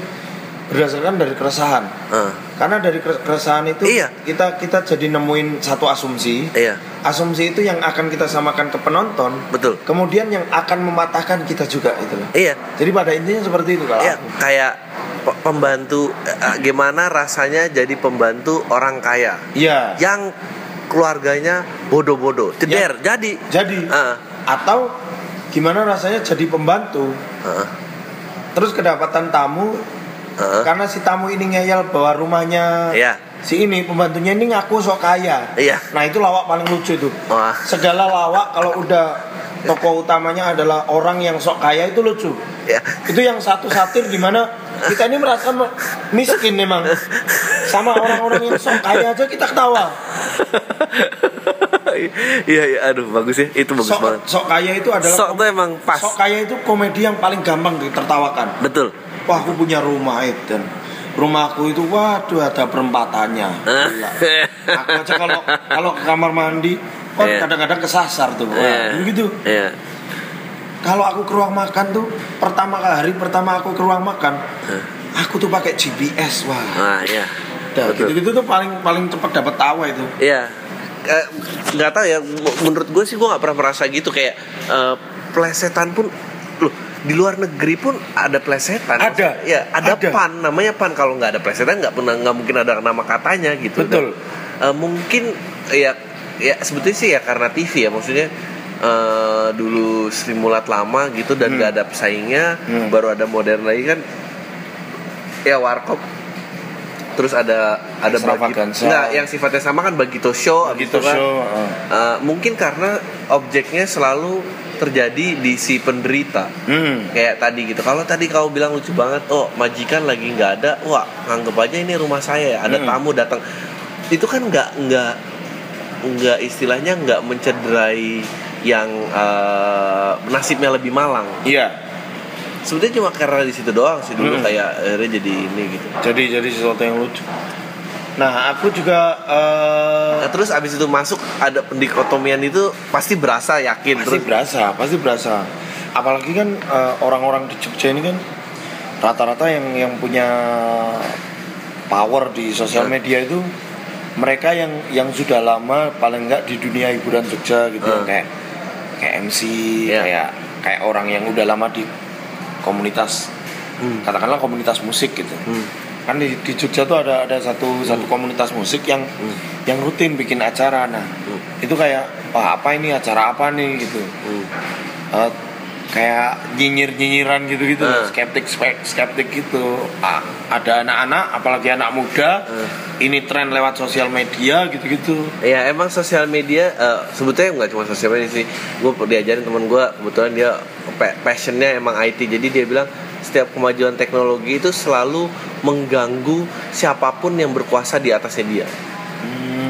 berdasarkan dari keresahan. Eh, karena dari kere- keresahan itu Iya. kita kita jadi nemuin satu asumsi. Iya. Asumsi itu yang akan kita samakan ke penonton betul. kemudian yang akan mematahkan kita juga itu loh. Iya. Jadi pada intinya seperti itu kalau Iya, aku. kayak pe- pembantu eh, eh, gimana rasanya jadi pembantu orang kaya? Iya. Yang keluarganya bodoh-bodoh ceder jadi. Jadi. Ah, atau gimana rasanya jadi pembantu? Ah, terus kedapatan tamu ah. karena si tamu ini ngeyel bahwa rumahnya iya. si ini pembantunya ini ngaku sok kaya. Iya. Nah itu lawak paling lucu tuh. Wah. Segala lawak kalau udah tokoh utamanya adalah orang yang sok kaya itu lucu. Ya itu yang satu satir di mana kita ini merasa me- miskin memang. Sama orang-orang yang sok kaya aja kita ketawa. Iya iya. Aduh bagus ya. Itu bagus sok, banget. sok kaya itu adalah sok tuh emang pas. sok kaya itu komedi yang paling gampang ditertawakan. Betul wah aku punya rumah itu rumahku itu waduh ada perempatannya. Gila. aku aja kalau kalau ke kamar mandi oh Iya. kadang-kadang kesasar tuh. Iya. wah gitu. Iya. Kalau aku ke ruang makan tuh pertama kali hari pertama aku ke ruang makan aku tuh pakai GPS wah. Ah iya. Dah, betul. gitu-gitu tuh paling paling cepat dapat tawa itu. Iya, Eh, nggak tahu ya. Menurut gue sih gue nggak pernah merasa gitu kayak eh, plesetan pun, loh di luar negeri pun ada plesetan. Ada. Ya ada, Ada. pan, namanya pan. Kalau nggak ada plesetan nggak pernah nggak mungkin ada nama katanya gitu. Betul. Dan, eh, mungkin ya ya sebetulnya sih ya karena TV ya maksudnya. eh, dulu stimulat lama gitu dan Hmm. nggak ada pesaingnya Hmm. baru ada modern lagi kan ya warkop terus ada ada bagi enggak yang sifatnya sama kan Bagito show abis gitu itu kan show uh. eh, mungkin karena objeknya selalu terjadi di si penderita. Hmm. kayak tadi gitu. Kalau tadi kau bilang lucu banget oh majikan lagi nggak ada wah anggap aja ini rumah saya ya ada Hmm. tamu datang. Itu kan nggak nggak nggak istilahnya nggak mencederai yang eh, nasibnya lebih malang. Iya. Sebetulnya cuma karena di situ doang sih dulu Hmm. kayak akhirnya jadi ini gitu. Jadi jadi sesuatu yang lucu nah aku juga eh, Nah, terus abis itu masuk ada pendikotomian itu pasti berasa yakin pasti terus berasa pasti berasa apalagi kan eh, orang-orang di Jogja ini kan rata-rata yang yang punya power di sosial Hmm. media itu mereka yang yang sudah lama paling enggak di dunia hiburan Jogja gitu Hmm. kayak kayak MC Iya. kayak kayak orang yang udah lama di komunitas Hmm. katakanlah komunitas musik gitu Hmm. Kan di, di Jogja tuh ada ada satu satu komunitas musik yang Hmm. yang rutin bikin acara nah Hmm. itu kayak wah apa ini acara apa nih gitu Hmm. Eh, kayak nyinyir nyinyiran gitu gitu Hmm. skeptik skeptik gitu Ah, ada anak-anak apalagi anak muda Hmm. ini tren lewat sosial media gitu gitu Ya emang sosial media eh, sebetulnya nggak cuma sosial media sih. Gue diajarin temen gue kebetulan dia pa- passionnya emang IT. Jadi dia bilang setiap kemajuan teknologi itu selalu mengganggu siapa pun yang berkuasa di atasnya dia.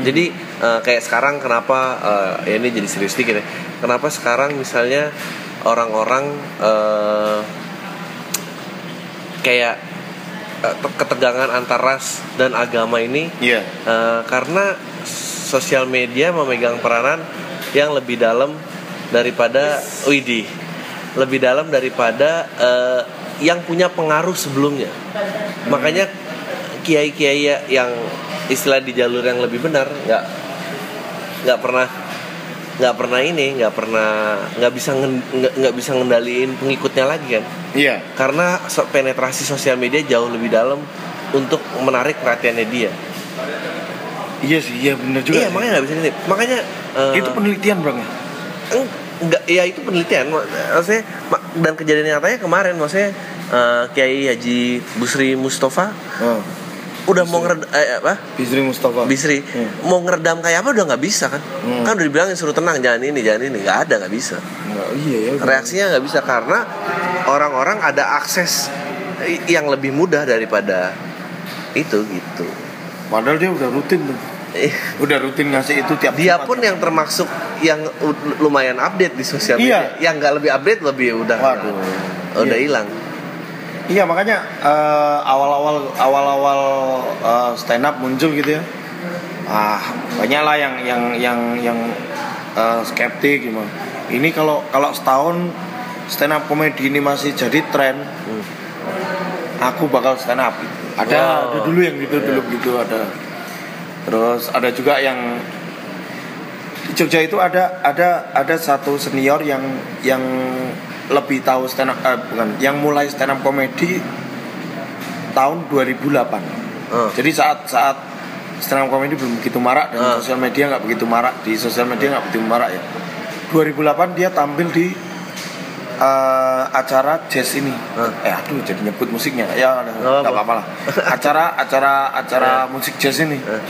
Jadi eh, kayak sekarang kenapa eh, ya ini jadi serius dikit ya. Kenapa sekarang misalnya orang-orang eh, kayak eh, ketegangan antar ras dan agama ini iya Eh, karena sosial media memegang peranan yang lebih dalam daripada WIDI lebih dalam daripada eh, yang punya pengaruh sebelumnya. Makanya kiai-kiai yang istilah di jalur yang lebih benar nggak nggak pernah nggak pernah ini nggak pernah nggak bisa nggak bisa ngendaliin pengikutnya lagi kan? Iya. Karena penetrasi sosial media jauh lebih dalam untuk menarik perhatiannya dia. Iya sih iya bener juga iya sih. makanya nggak bisa nitip. Makanya eh, itu penelitian bang ya? Eng- enggak ya itu penelitian. Mak- maksudnya ma- dan kejadian nyatanya kemarin maksudnya eh, Kiai Haji Busri Mustafa oh. udah mau ngered eh, apa? Bisri Mustafa. Bisri Hmm. mau ngeredam kayak apa udah nggak bisa kan? Hmm. kan udah dibilangin suruh tenang jangan ini jangan ini. Nggak ada nggak bisa. Nggak, iya ya reaksinya nggak bisa karena orang-orang ada akses yang lebih mudah daripada itu gitu. Padahal dia udah rutin tuh. Eh, udah rutin ngasih itu tiap dia pun yang termasuk yang lumayan update di sosial media Iya. yang nggak lebih update lebih udah Waduh. udah Iya. hilang Iya makanya eh, awal-awal awal-awal eh, stand up muncul gitu ya. Ah banyak lah yang yang yang yang eh, skeptik gitu. Ini kalau kalau setahun stand up komedi ini masih jadi tren, Hmm. aku bakal stand up. Ada, Wow. ada dulu yang gitu dulu gitu ada. Terus ada juga yang Jogja itu ada ada ada satu senior yang yang lebih tahu stand up eh, bukan yang mulai stand up komedi tahun 2008. Oh. Jadi saat saat stand up komedi belum begitu marak dan Ah. sosial media nggak begitu marak di sosial media nggak begitu marak ya. 2008 dia tampil di eh, acara jazz ini. Ah. Eh aduh jadi nyebut musiknya ya Nggak apa-apa. lah. *laughs* Acara acara acara musik jazz ini Eh.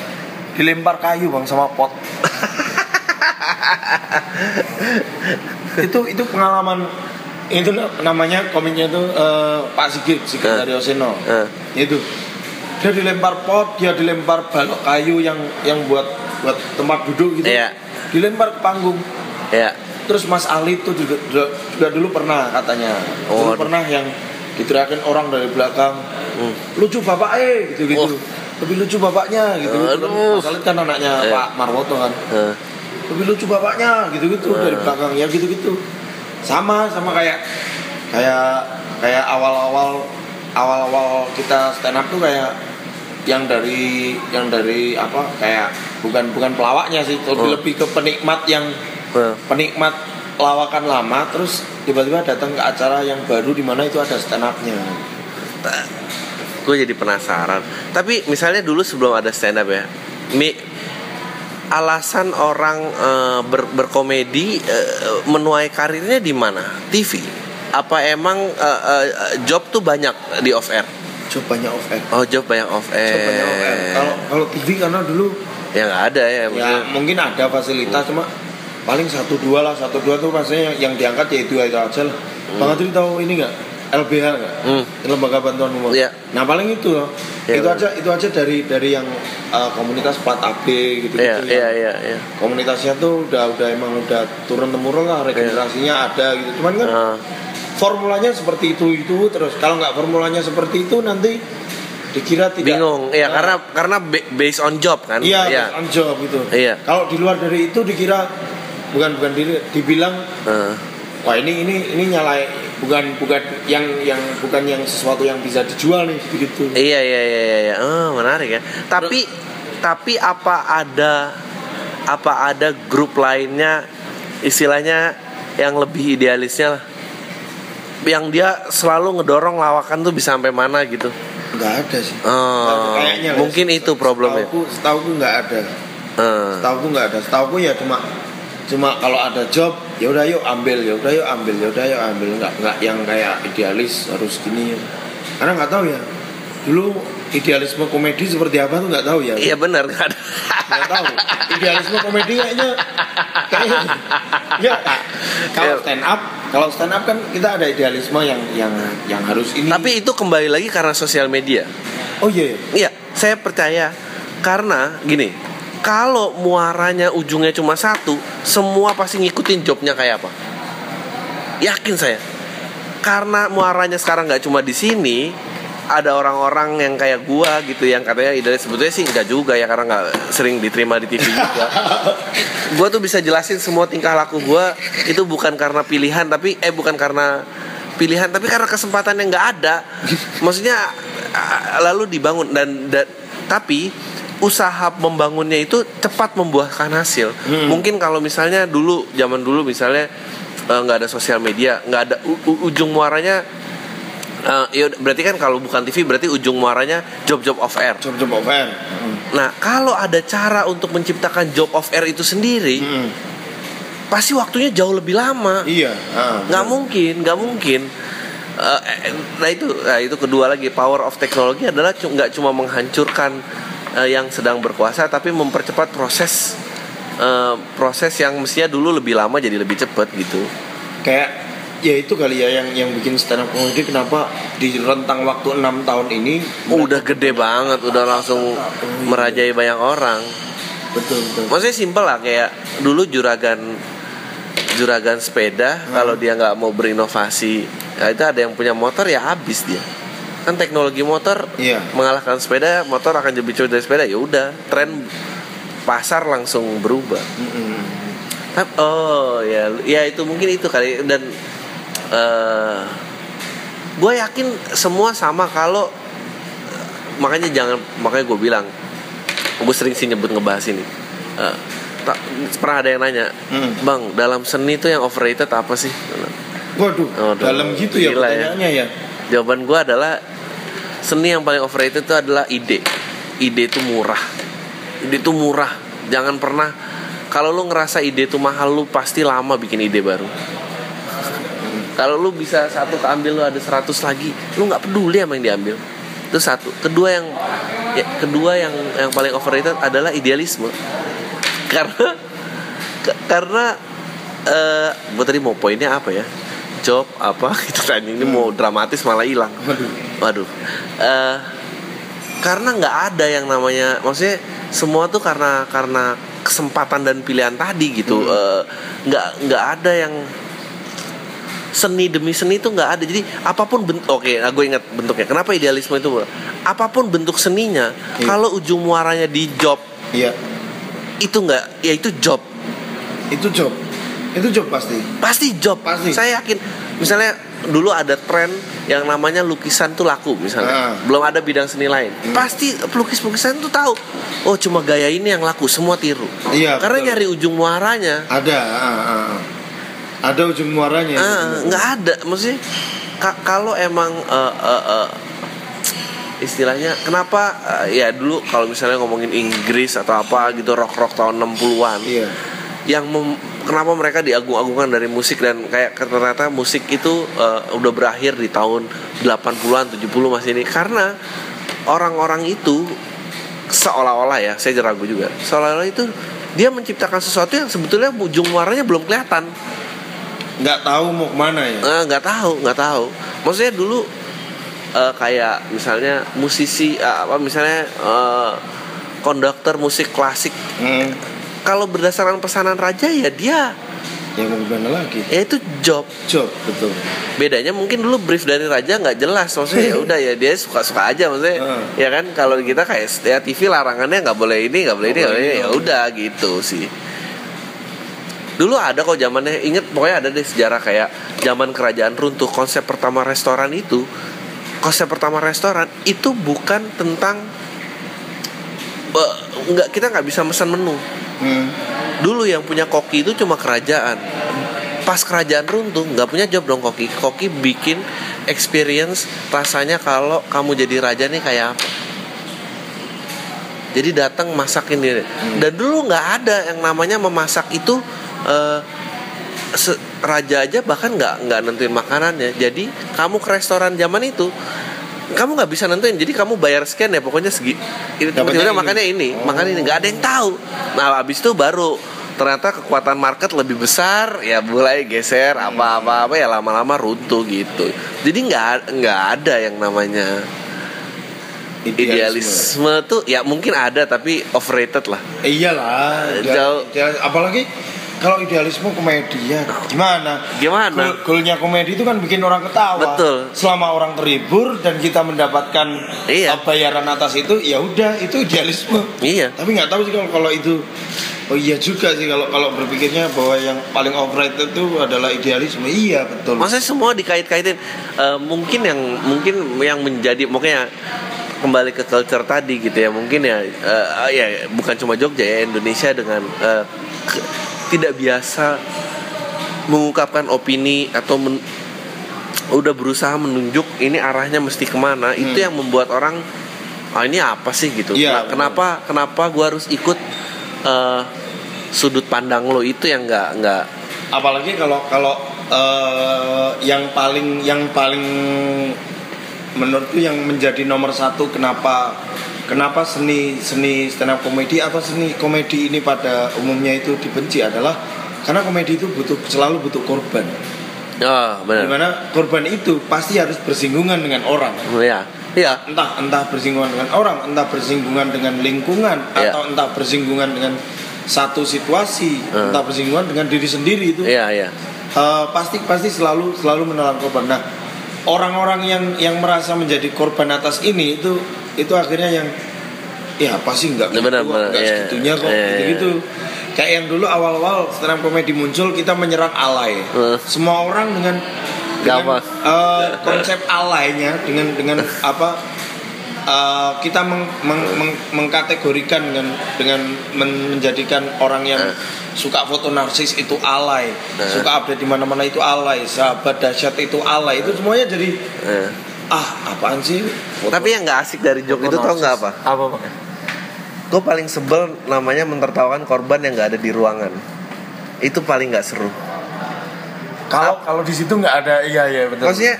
dilempar kayu bang sama pot. *laughs* *laughs* itu itu pengalaman itu na- namanya komiknya itu eh, Pak Sigit Sigit Eh. Daryoseno Eh. itu dia dilempar pot dia dilempar balok kayu yang yang buat buat tempat duduk gitu Iya. dilempar ke panggung ya terus Mas Ali itu juga, juga, juga dulu pernah katanya Oh, dulu pernah yang diteriakin orang dari belakang Hmm. lucu bapak eh gitu gitu Oh. lebih lucu bapaknya gitu gitu Aduh. Mas Ali kan anaknya Iya. Pak Marwoto kan Eh. Lebih lucu bapaknya gitu-gitu dari belakang. Ya gitu-gitu. Sama sama kayak kayak kayak awal-awal awal-awal kita stand up tuh kayak yang dari yang dari apa kayak bukan bukan pelawaknya sih lebih Oh. lebih ke penikmat yang Eh. penikmat lawakan lama terus tiba-tiba datang ke acara yang baru di mana itu ada stand upnya. Gue jadi penasaran. Tapi misalnya dulu sebelum ada stand up ya mi alasan orang eh, ber- berkomedi eh, menuai karirnya di mana? TV apa emang eh, eh, job tuh banyak di off air? Coba banyak off air. Oh job banyak off air. Kalau kalau TV karena dulu ya nggak ada ya, ya mungkin ada fasilitas cuma paling satu dua lah. Satu dua tuh maksudnya yang, yang diangkat ya itu aja lah. Bang Adri tahu ini nggak LBH nggak Hmm. lembaga bantuan umum Iya. nah paling itu loh Iya, itu aja itu aja dari dari yang uh, komunitas plat AB gitu Iya, gitu iya, iya, iya. komunitasnya tuh udah udah emang udah turun temurun lah regenerasinya ada gitu cuman kan Ah. formulanya seperti itu itu terus kalau nggak formulanya seperti itu nanti dikira tidak bingung ya Nah, karena karena ba- based on job kan Iya, ya. based on job gitu. Iya. Kalau di luar dari itu dikira bukan bukan diri, dibilang Eh, wah ini ini ini nyalai bukan bukan yang yang bukan yang sesuatu yang bisa dijual nih gitu. iya iya iya iya iya. oh menarik ya tapi tapi apa ada apa ada grup lainnya istilahnya yang lebih idealisnya lah yang dia selalu ngedorong lawakan tuh bisa sampai mana gitu nggak ada sih Oh, Kayaknya mungkin guys. itu problemnya. Setauku, setauku nggak ada. Eh, Setauku nggak ada. Setauku ya cuma cuma kalau ada job ya udah yuk ambil ya udah yuk ambil ya udah yuk ambil. Nggak nggak yang kayak idealis harus gini. Karena nggak tahu ya dulu idealisme komedi seperti apa tuh nggak tahu ya. Iya benar kan nggak tahu. Idealisme komedi kayaknya kayaknya ya kalau stand up kalau stand up kan kita ada idealisme yang yang yang harus ini. Tapi itu kembali lagi karena sosial media. Oh iya iya. Iya, saya percaya karena gini, kalau muaranya ujungnya cuma satu, semua pasti ngikutin jobnya kayak apa. Yakin saya. Karena muaranya sekarang nggak cuma di sini, ada orang-orang yang kayak gua gitu yang katanya idealis sebetulnya sih enggak juga ya karena nggak sering diterima di TV juga. *laughs* gua tuh bisa jelasin semua tingkah laku gua itu bukan karena pilihan tapi eh bukan karena pilihan tapi karena kesempatan yang nggak ada. Maksudnya lalu dibangun dan, dan tapi usaha membangunnya itu cepat membuahkan hasil. Hmm. Mungkin kalau misalnya dulu zaman dulu misalnya eh, nggak ada sosial media, nggak ada u- ujung muaranya eh, ya berarti kan kalau bukan TV berarti ujung muaranya job-job off air. job job of air Hmm. Nah, kalau ada cara untuk menciptakan job off air itu sendiri, Hmm. pasti waktunya jauh lebih lama. iya ah, Nggak mungkin, nggak mungkin. Eh, nah itu, nah itu kedua lagi power of teknologi adalah nggak cuma menghancurkan eh, yang sedang berkuasa, tapi mempercepat proses eh, proses yang mestinya dulu lebih lama jadi lebih cepat gitu. kayak ya itu kali ya yang yang bikin stand up comedy kenapa di rentang waktu enam tahun ini Oh, udah gede banget, udah langsung merajai banyak orang. betul betul Maksudnya simpel lah kayak dulu juragan juragan sepeda kalau dia nggak mau berinovasi, ya itu ada yang punya motor ya habis dia. Kan teknologi motor Iya. mengalahkan sepeda, motor akan lebih cepat dari sepeda. Ya udah, tren pasar langsung berubah. Mm-mm. Tap- Oh ya, ya itu mungkin itu kali dan gue yakin semua sama kalau makanya jangan makanya gue bilang gue sering sih nyebut ngebahas ini Eh, tak, pernah ada yang nanya Hmm. bang dalam seni itu yang overrated apa sih waduh Waduh, dalam gitu ya ya. pertanyaannya ya, jawaban gue adalah seni yang paling overrated itu adalah ide. Ide itu murah. Ide itu murah. Jangan pernah kalau lu ngerasa ide itu mahal lu pasti lama bikin ide baru. Kalau lu bisa satu keambil lu ada 100 lagi lu nggak peduli sama yang diambil. Itu satu. Kedua yang ya, kedua yang yang paling overrated adalah idealisme. Karena karena eh gue tadi mau poinnya apa ya job apa *laughs* gitu tadi ini mau dramatis malah hilang waduh Waduh, eh karena nggak ada yang namanya, maksudnya semua tuh karena karena kesempatan dan pilihan tadi gitu, Hmm. Eh, nggak nggak ada yang seni demi seni itu nggak ada. Jadi apa pun bentuk, oke, nah gue ingat bentuknya. Kenapa idealisme itu? Apa pun bentuk seninya, Iya. kalau ujung muaranya di job iya itu nggak, ya itu job, itu job itu job pasti pasti job. Pasti. Saya yakin. Misalnya dulu ada tren yang namanya lukisan tuh laku misalnya Ah. belum ada bidang seni lain Hmm. pasti pelukis pelukisan tuh tahu oh cuma gaya ini yang laku semua tiru Iya, karena betul. nyari ujung muaranya ada ah, ah. ada ujung muaranya ah, nggak ada maksudnya ka- kalau emang eh, eh, eh, istilahnya kenapa eh, ya dulu kalau misalnya ngomongin Inggris atau apa gitu rock rock tahun 60-an iya yang mem- kenapa mereka diagung-agungkan dari musik dan kayak ternyata musik itu eh, udah berakhir di tahun 80-an 70 masih ini. Karena orang-orang itu seolah-olah ya saya ragu juga seolah-olah itu dia menciptakan sesuatu yang sebetulnya ujung muaranya belum kelihatan. Nggak tahu mau ke mana ya? Eh, nggak tahu nggak tahu. Maksudnya dulu eh, kayak misalnya musisi eh, apa misalnya eh, konduktor musik klasik. Hmm. Kalau berdasarkan pesanan raja ya dia ya mau gimana lagi? ya itu job. Job betul. Bedanya mungkin dulu brief dari raja nggak jelas maksudnya ya *laughs* udah ya dia suka suka aja maksudnya Heeh. ya kan? Kalau kita kayak ya TV larangannya nggak boleh ini nggak boleh ini boleh ini. Ya udah gitu sih. Dulu ada kok zamannya inget pokoknya ada deh sejarah kayak zaman kerajaan runtuh konsep pertama restoran itu konsep pertama restoran itu bukan tentang eh, nggak kita nggak bisa pesan menu Hmm. dulu yang punya koki itu cuma kerajaan. Pas kerajaan runtuh nggak punya job dong koki. Koki bikin experience rasanya kalau kamu jadi raja nih kayak apa. Jadi datang masakin diri dan dulu nggak ada yang namanya memasak itu se- raja aja bahkan nggak nggak nentuin makanannya. Jadi kamu ke restoran zaman itu kamu nggak bisa nentuin jadi kamu bayar scan ya pokoknya segi ini tiba-tiba ini. makannya ini Oh. makan ini nggak ada yang tahu nah abis itu baru ternyata kekuatan market lebih besar ya mulai geser apa-apa apa ya lama-lama runtuh gitu jadi nggak nggak ada yang namanya idealisme tuh ya mungkin ada tapi overrated lah Iyalah, jauh. ideal- apalagi kalau idealisme komedi ya gimana? Gimana? Goal- Goalnya komedi itu kan bikin orang ketawa. Betul. Selama orang terhibur dan kita mendapatkan Iya. uh, bayaran atas itu, ya udah itu idealisme. iya Tapi nggak tahu sih kalau kalau itu. Oh iya juga sih kalau kalau berpikirnya bahwa yang paling overrated itu adalah idealisme. Iya betul. Maksudnya semua dikait-kaitin Eh, mungkin yang mungkin yang menjadi makanya kembali ke culture tadi gitu ya mungkin ya eh, ya bukan cuma Jogja ya Indonesia dengan ke- tidak biasa mengungkapkan opini atau men- udah berusaha menunjuk ini arahnya mesti ke mana. Itu yang membuat orang ah ini apa sih? gitu. Nah, kenapa kenapa gua harus ikut eh, sudut pandang lo itu yang nggak nggak apalagi kalau kalau eh, yang paling yang paling menurutku yang menjadi nomor satu kenapa kenapa seni seni stand up komedi atau seni komedi ini pada umumnya itu dibenci adalah karena komedi itu butuh selalu butuh korban ah benar di mana korban itu pasti harus bersinggungan dengan orang ya ya entah entah bersinggungan dengan orang entah bersinggungan dengan lingkungan Iya. atau entah bersinggungan dengan satu situasi Hmm. entah bersinggungan dengan diri sendiri itu iya iya Eh, pasti pasti selalu selalu menelan korban. Nah, orang-orang yang yang merasa menjadi korban atas ini itu itu akhirnya yang ya pasti nggak gitu, nggak iya. segitunya kok Iya, gitu gitu. Kayak yang dulu awal-awal stand up komedi muncul kita menyerang alay. Semua orang dengan dengan eh, konsep alaynya dengan dengan apa eh, kita meng, meng- meng- mengkategorikan dengan dengan men- menjadikan orang yang Eh. suka foto narsis itu alay, Eh. suka update di mana-mana itu alay, sahabat dahsyat itu alay, itu semuanya jadi Eh. ah apaan sih? Foto- Tapi yang nggak asik dari joke itu tau nggak apa? Apa pak? Gue paling sebel namanya mentertawakan korban yang nggak ada di ruangan. Itu paling nggak seru. Kalau kalau di situ nggak ada iya iya betul. Maksudnya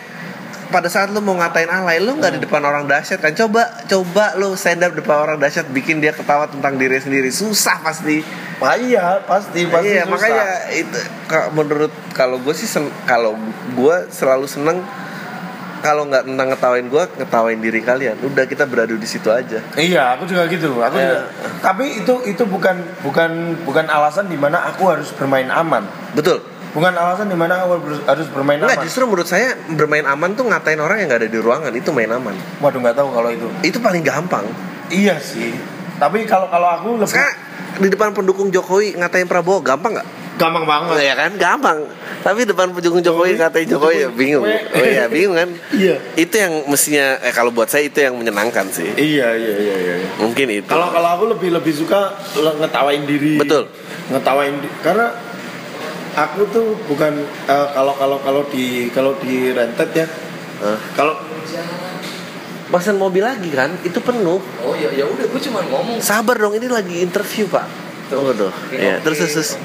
pada saat lu mau ngatain alay, lu nggak di depan orang dahsyat kan? Coba coba lu stand up depan orang dahsyat bikin dia ketawa tentang diri sendiri. Susah pasti. Ah, iya pasti pasti iya, susah. makanya itu menurut kalau gue sih kalau gue selalu seneng kalau nggak tentang ngetawain gue, ngetawain diri kalian. Udah kita beradu di situ aja. Iya, aku juga gitu. Aku Iya. juga. Tapi itu itu bukan bukan bukan alasan di mana aku harus bermain aman. Betul. Bukan alasan di mana aku harus, harus bermain Enggak, aman. justru menurut saya bermain aman tuh ngatain orang yang nggak ada di ruangan itu main aman. Waduh nggak tahu kalau itu. Itu paling gampang. Iya sih. Tapi kalau kalau aku lebih Sekarang di depan pendukung Jokowi ngatain Prabowo gampang nggak? gampang banget. Ya kan, gampang. Tapi depan pendukung Jokowi ngatain Jokowi ya bingung. Oh iya, bingung kan? *laughs* Iya. Itu yang mestinya eh kalau buat saya itu yang menyenangkan sih. Iya iya iya iya. iya. Mungkin itu. Kalau kalau aku lebih lebih suka ngetawain diri. Betul. Ngetawain di- karena aku tuh bukan eh, kalau kalau kalau di kalau di rentet ya. Hah? Kalau Pesan mobil lagi kan, itu penuh. Oh ya ya udah gue cuma ngomong. Sabar dong, ini lagi interview pak. Tunggu dong. Ya, terus terus.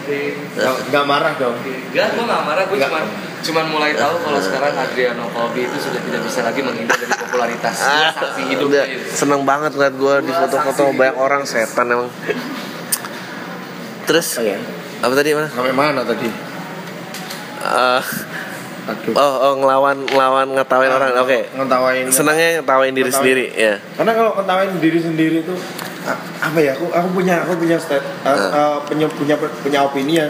nggak nggak marah dong. Enggak, gue gak marah, gue cuma cuman mulai tahu kalau sekarang Adriano Colby itu sudah tidak bisa lagi menghindar dari popularitas. Gue saksi hidup Ah, Udah, seneng banget ngeliat gue di Gua foto-foto banyak orang setan emang. Terus Oh, ya. Apa tadi mana? Sampai mana tadi? Eh, Aduh. oh, oh ngelawan ngelawan ngetawain orang. Oke. Ngetawain. Senangnya ngetawain diri Ngetawain. sendiri, ya. Karena kalau ngetawain diri sendiri itu a- apa ya? Aku aku punya aku punya stat, uh, Nah. uh, punya punya punya opini ya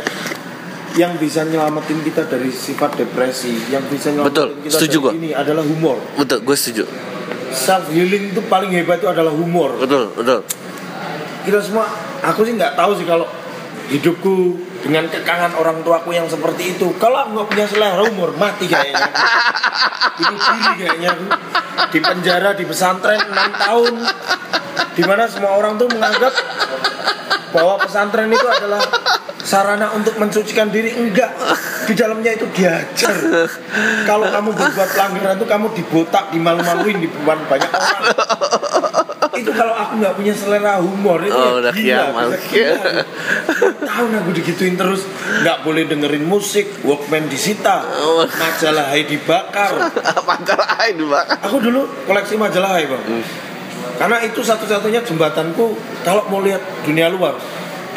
yang bisa nyelamatin kita dari sifat depresi, yang bisa nyelamatin Betul, kita setuju dari gua. ini adalah humor. Betul, gue setuju. Self healing itu paling hebat itu adalah humor. Betul, betul. Kita semua, aku sih nggak tahu sih kalau hidupku dengan kekangan orang tuaku yang seperti itu. Kalau aku nggak punya selera humor, mati kayaknya. Bunuh diri kayaknya. Di penjara di pesantren 6 tahun di mana semua orang tuh menganggap bahwa pesantren itu adalah sarana untuk mensucikan diri enggak di dalamnya itu diajar kalau kamu berbuat pelanggaran itu kamu dibotak dimalu-maluin di depan banyak orang itu kalau aku nggak punya selera humor itu Oh, ya udah gila, kiamat. tahun aku digituin terus nggak boleh dengerin musik Walkman disita Oh. majalah Hai dibakar *laughs* Pacar air dibakar. aku dulu koleksi majalah Hai bang Hmm. karena itu satu-satunya jembatanku kalau mau lihat dunia luar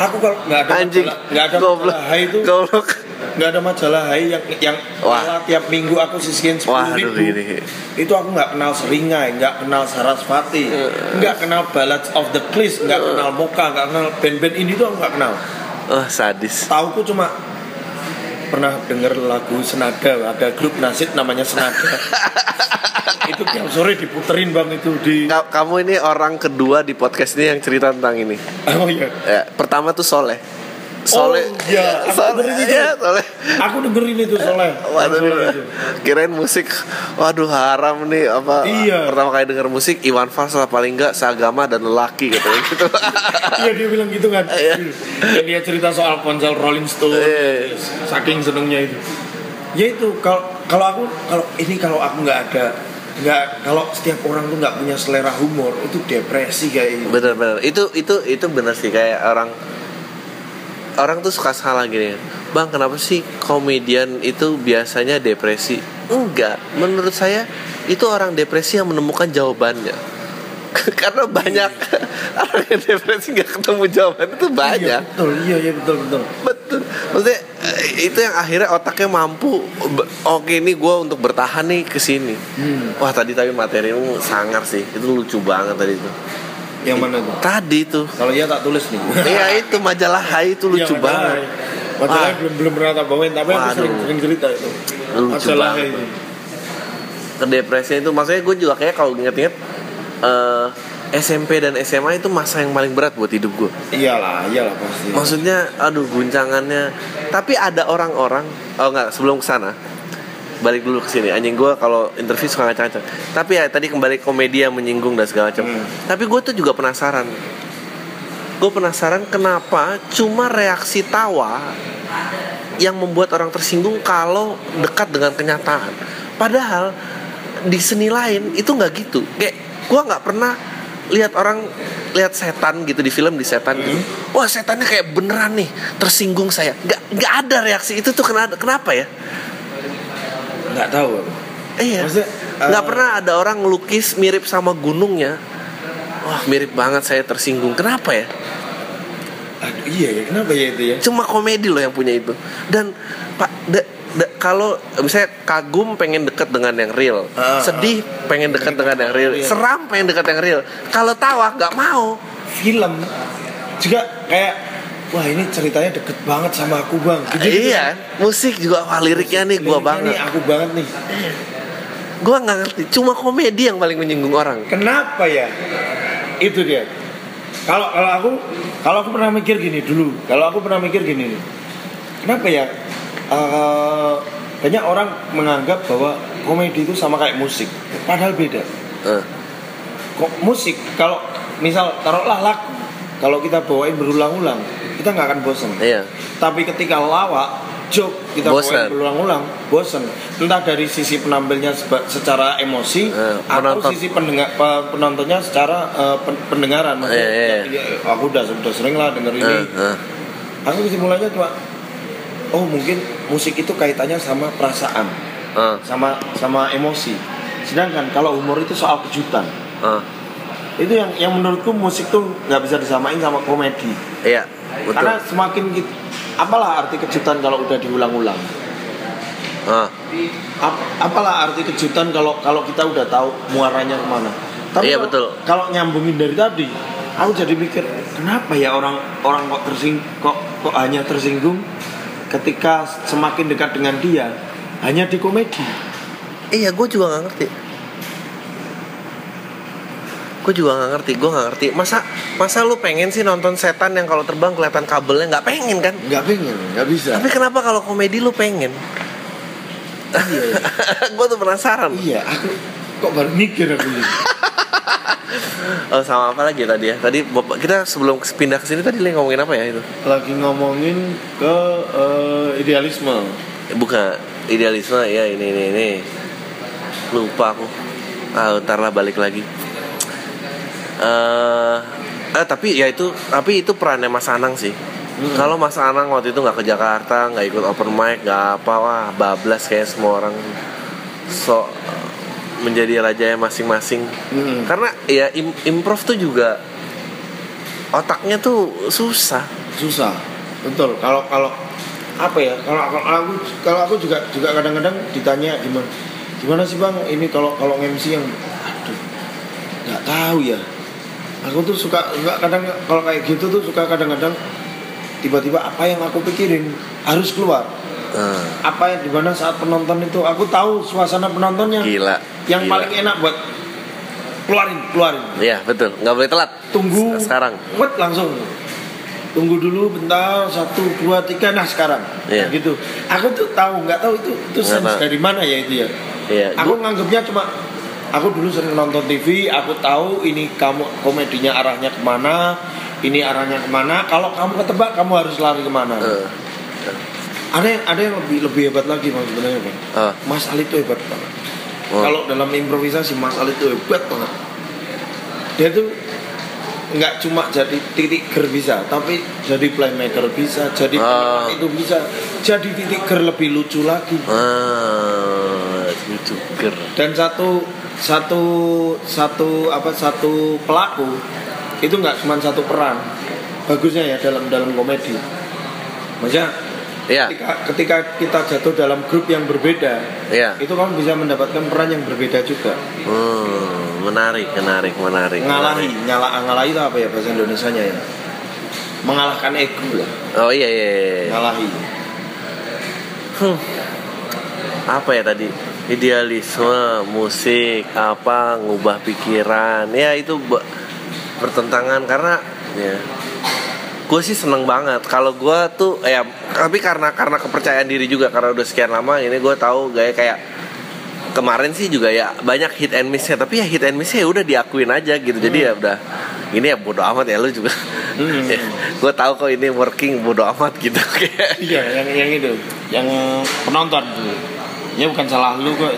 aku kalau nggak ada Anjing. nggak ada Goblok. Hai itu Goblok. nggak ada majalah Hai yang yang Wah. tiap minggu aku sisihin sepuluh ribu ini. itu aku nggak kenal Seringai nggak kenal Sarasvati nggak kenal Ballads of the Cliffs nggak kenal Moka nggak kenal band-band ini tuh aku nggak kenal Oh, sadis. tauku cuma pernah denger lagu Senada ada grup nasib namanya Senada *laughs* itu tiap sore diputerin bang itu di Ka- Kamu ini orang kedua di podcast ini yang cerita tentang ini. oh iya Ya, pertama tuh Soleh. Soleh. Oh, iya. Aku Soleh. Iya, Soleh. aku dengerin itu soalnya Waduh, Soleh itu. kirain musik, waduh haram nih apa? Iya. Pertama kali denger musik Iwan Fals lah paling enggak seagama dan lelaki katanya gitu. *laughs* iya dia bilang gitu kan Iya. dan dia cerita soal ponsel Rolling Stone Iya. saking senengnya itu ya itu kalau kalau aku kalau ini kalau aku nggak ada nggak kalau setiap orang tuh nggak punya selera humor itu depresi kayak gitu Bener-bener. Itu itu itu bener sih kayak orang orang tuh suka salah gini. Bang, kenapa sih komedian itu biasanya depresi? Enggak, menurut saya itu orang depresi yang menemukan jawabannya. *laughs* Karena banyak *laughs* orang yang depresi nggak ketemu jawaban itu iya banyak. betul iya iya betul betul Betul. Maksudnya eh, itu yang akhirnya otaknya mampu. Oke ini gue untuk bertahan nih ke sini. Hmm. Wah tadi tapi materimu sangar sih. Itu lucu banget tadi itu. Yang mana tuh Tadi tuh. kalau iya tak tulis nih *laughs* Iya itu majalah Hai itu lucu Iya, majalah. banget. Majalah Wah. belum belum pernah tak bawain tapi aku Waduh. sering sering cerita itu Lucu masalah banget. depresi itu maksudnya gue juga kayak kalau inget-inget eh, SMP dan SMA itu masa yang paling berat buat hidup gue. iyalah iyalah pasti Maksudnya aduh guncangannya. Tapi ada orang-orang oh enggak sebelum ke sana balik dulu ke sini. Anjing gue kalau interview suka ngacak-ngacak. Tapi ya tadi kembali komedi yang menyinggung dan segala macam. Hmm. tapi gue tuh juga penasaran. Gue penasaran kenapa cuma reaksi tawa yang membuat orang tersinggung kalau dekat dengan kenyataan. Padahal di seni lain itu nggak gitu. Kayak gue nggak pernah lihat orang lihat setan gitu di film di setan gitu. Wah setannya kayak beneran nih tersinggung saya. Nggak nggak ada reaksi. Itu tuh kenapa kenapa ya nggak tahu. Iya. Maksudnya, nggak eh, pernah ada orang ngelukis mirip sama gunungnya. Wah mirip banget saya tersinggung. Kenapa ya? Aduh, iya ya kenapa ya itu ya Cuma komedi loh yang punya itu. Dan pak, da- da- kalau misalnya kagum pengen deket dengan yang real, Ah, sedih pengen deket dengan yang real, Iya. seram pengen deket yang real. Kalau tawa nggak mau. film juga kayak wah ini ceritanya deket banget sama aku bang. Gitu-gitu iya, musik juga wah liriknya nih gua Liriknya banget. nih aku banget nih. Gua nggak ngerti. Cuma komedi yang paling menyinggung orang. kenapa ya? Itu dia. Kalau kalau aku kalau aku pernah mikir gini dulu. Kalau aku pernah mikir gini nih. Kenapa ya? Eh, banyak orang menganggap bahwa komedi itu sama kayak musik. Padahal beda. Eh, kok musik? Kalau misal taruhlah lagu. Kalau kita bawain berulang-ulang kita nggak akan bosan iya. tapi ketika lawak joke kita Bosan. bawain berulang-ulang bosan entah dari sisi penampilnya secara emosi Eh, atau penonton. sisi pendengar pe- penontonnya secara eh, pen- pendengaran Maksudnya, Iya, iya. ya, ya, aku udah sudah sering lah denger ini Eh, eh. aku kesimpulannya cuma oh mungkin musik itu kaitannya sama perasaan Eh, sama sama emosi sedangkan kalau humor itu soal kejutan eh. itu yang yang menurutku musik tuh nggak bisa disamain sama komedi Iya, betul. karena semakin gitu apalah arti kejutan kalau udah diulang-ulang Ah, Ap- apalah arti kejutan kalau kalau kita udah tahu muaranya ke mana tapi Iya, kalau- betul. kalau nyambungin dari tadi aku jadi mikir kenapa ya orang orang kok tersing kok kok hanya tersinggung ketika semakin dekat dengan dia hanya di komedi Iya, gue juga nggak ngerti. Gue juga nggak ngerti, gue nggak ngerti. Masa masa lu pengen sih nonton setan yang kalau terbang kelihatan kabelnya? Nggak pengen kan? nggak pengen nggak bisa. Tapi kenapa kalau komedi lu pengen? iya. *laughs* Iya. gue tuh penasaran. iya. Aku kok baru mikir aku ini? *laughs* Oh sama apa lagi tadi ya? Tadi bapak kita sebelum pindah ke sini tadi lagi ngomongin apa ya itu? Lagi ngomongin ke eh, idealisme. Eh, bukan. Idealisme ya ini ini ini. Lupa aku. Ah ntar lah balik lagi eh eh tapi ya itu tapi itu perannya Mas Anang sih. Hmm. kalau Mas Anang waktu itu nggak ke Jakarta nggak ikut open mic nggak apa wah bablas kayak semua orang. So menjadi rajanya masing-masing. Hmm. karena ya im- improv tuh juga otaknya tuh susah. Susah betul. Kalau kalau apa ya kalau kalau aku kalau aku juga juga kadang-kadang ditanya gimana gimana sih bang? Ini kalau kalau MC yang aduh nggak tahu ya aku tuh suka nggak kadang kalau kayak gitu tuh suka kadang-kadang tiba-tiba apa yang aku pikirin harus keluar Eh, apa yang di mana saat penonton itu aku tahu suasana penontonnya gila yang gila. paling enak buat keluarin keluarin Iya betul, nggak boleh telat. tunggu Sekarang. wet langsung tunggu dulu bentar satu dua tiga nah sekarang Iya. gitu aku tuh tahu nggak tahu itu itu sense dari mana ya itu ya Iya. aku nganggapnya cuma aku dulu sering nonton TV aku tahu ini kamu komedinya arahnya ke mana ini arahnya ke mana. Kalau kamu ketebak kamu harus lari ke mana. Eh, ada yang ada yang lebih lebih hebat lagi bang sebenarnya bang. Eh, Mas Ali itu hebat banget. Oh, kalau dalam improvisasi Mas Ali itu hebat banget. Dia tuh nggak cuma jadi titik ger bisa tapi jadi playmaker bisa jadi penengah itu bisa jadi titik ger lebih lucu lagi. Ah, lucu ger. dan satu satu satu apa satu pelaku itu nggak cuma satu peran bagusnya ya dalam dalam komedi maksudnya Iya, ketika, ketika kita jatuh dalam grup yang berbeda iya. itu kamu bisa mendapatkan peran yang berbeda juga Hmm, menarik, menarik, menarik. ngalahi menarik. nyala ngalahi itu apa ya bahasa Indonesia nya ya mengalahkan ego lah Oh iya, iya. iya. ngalahi Hmm. Apa ya tadi? Idealisme, musik, apa, ngubah pikiran. Ya itu be- bertentangan karena ya gue sih seneng banget. Kalau gue tuh ya tapi karena karena kepercayaan diri juga karena udah sekian lama ini gue tahu gaya kayak kemarin sih juga ya banyak hit and missnya. Tapi ya hit and missnya ya udah diakuin aja gitu. Jadi ya udah ini ya bodo amat ya lu juga. Hmm. *laughs* gue tahu kok ini working bodo amat gitu *laughs* kayak. Iya yang yang itu yang penonton tuh ya bukan salah lu kok.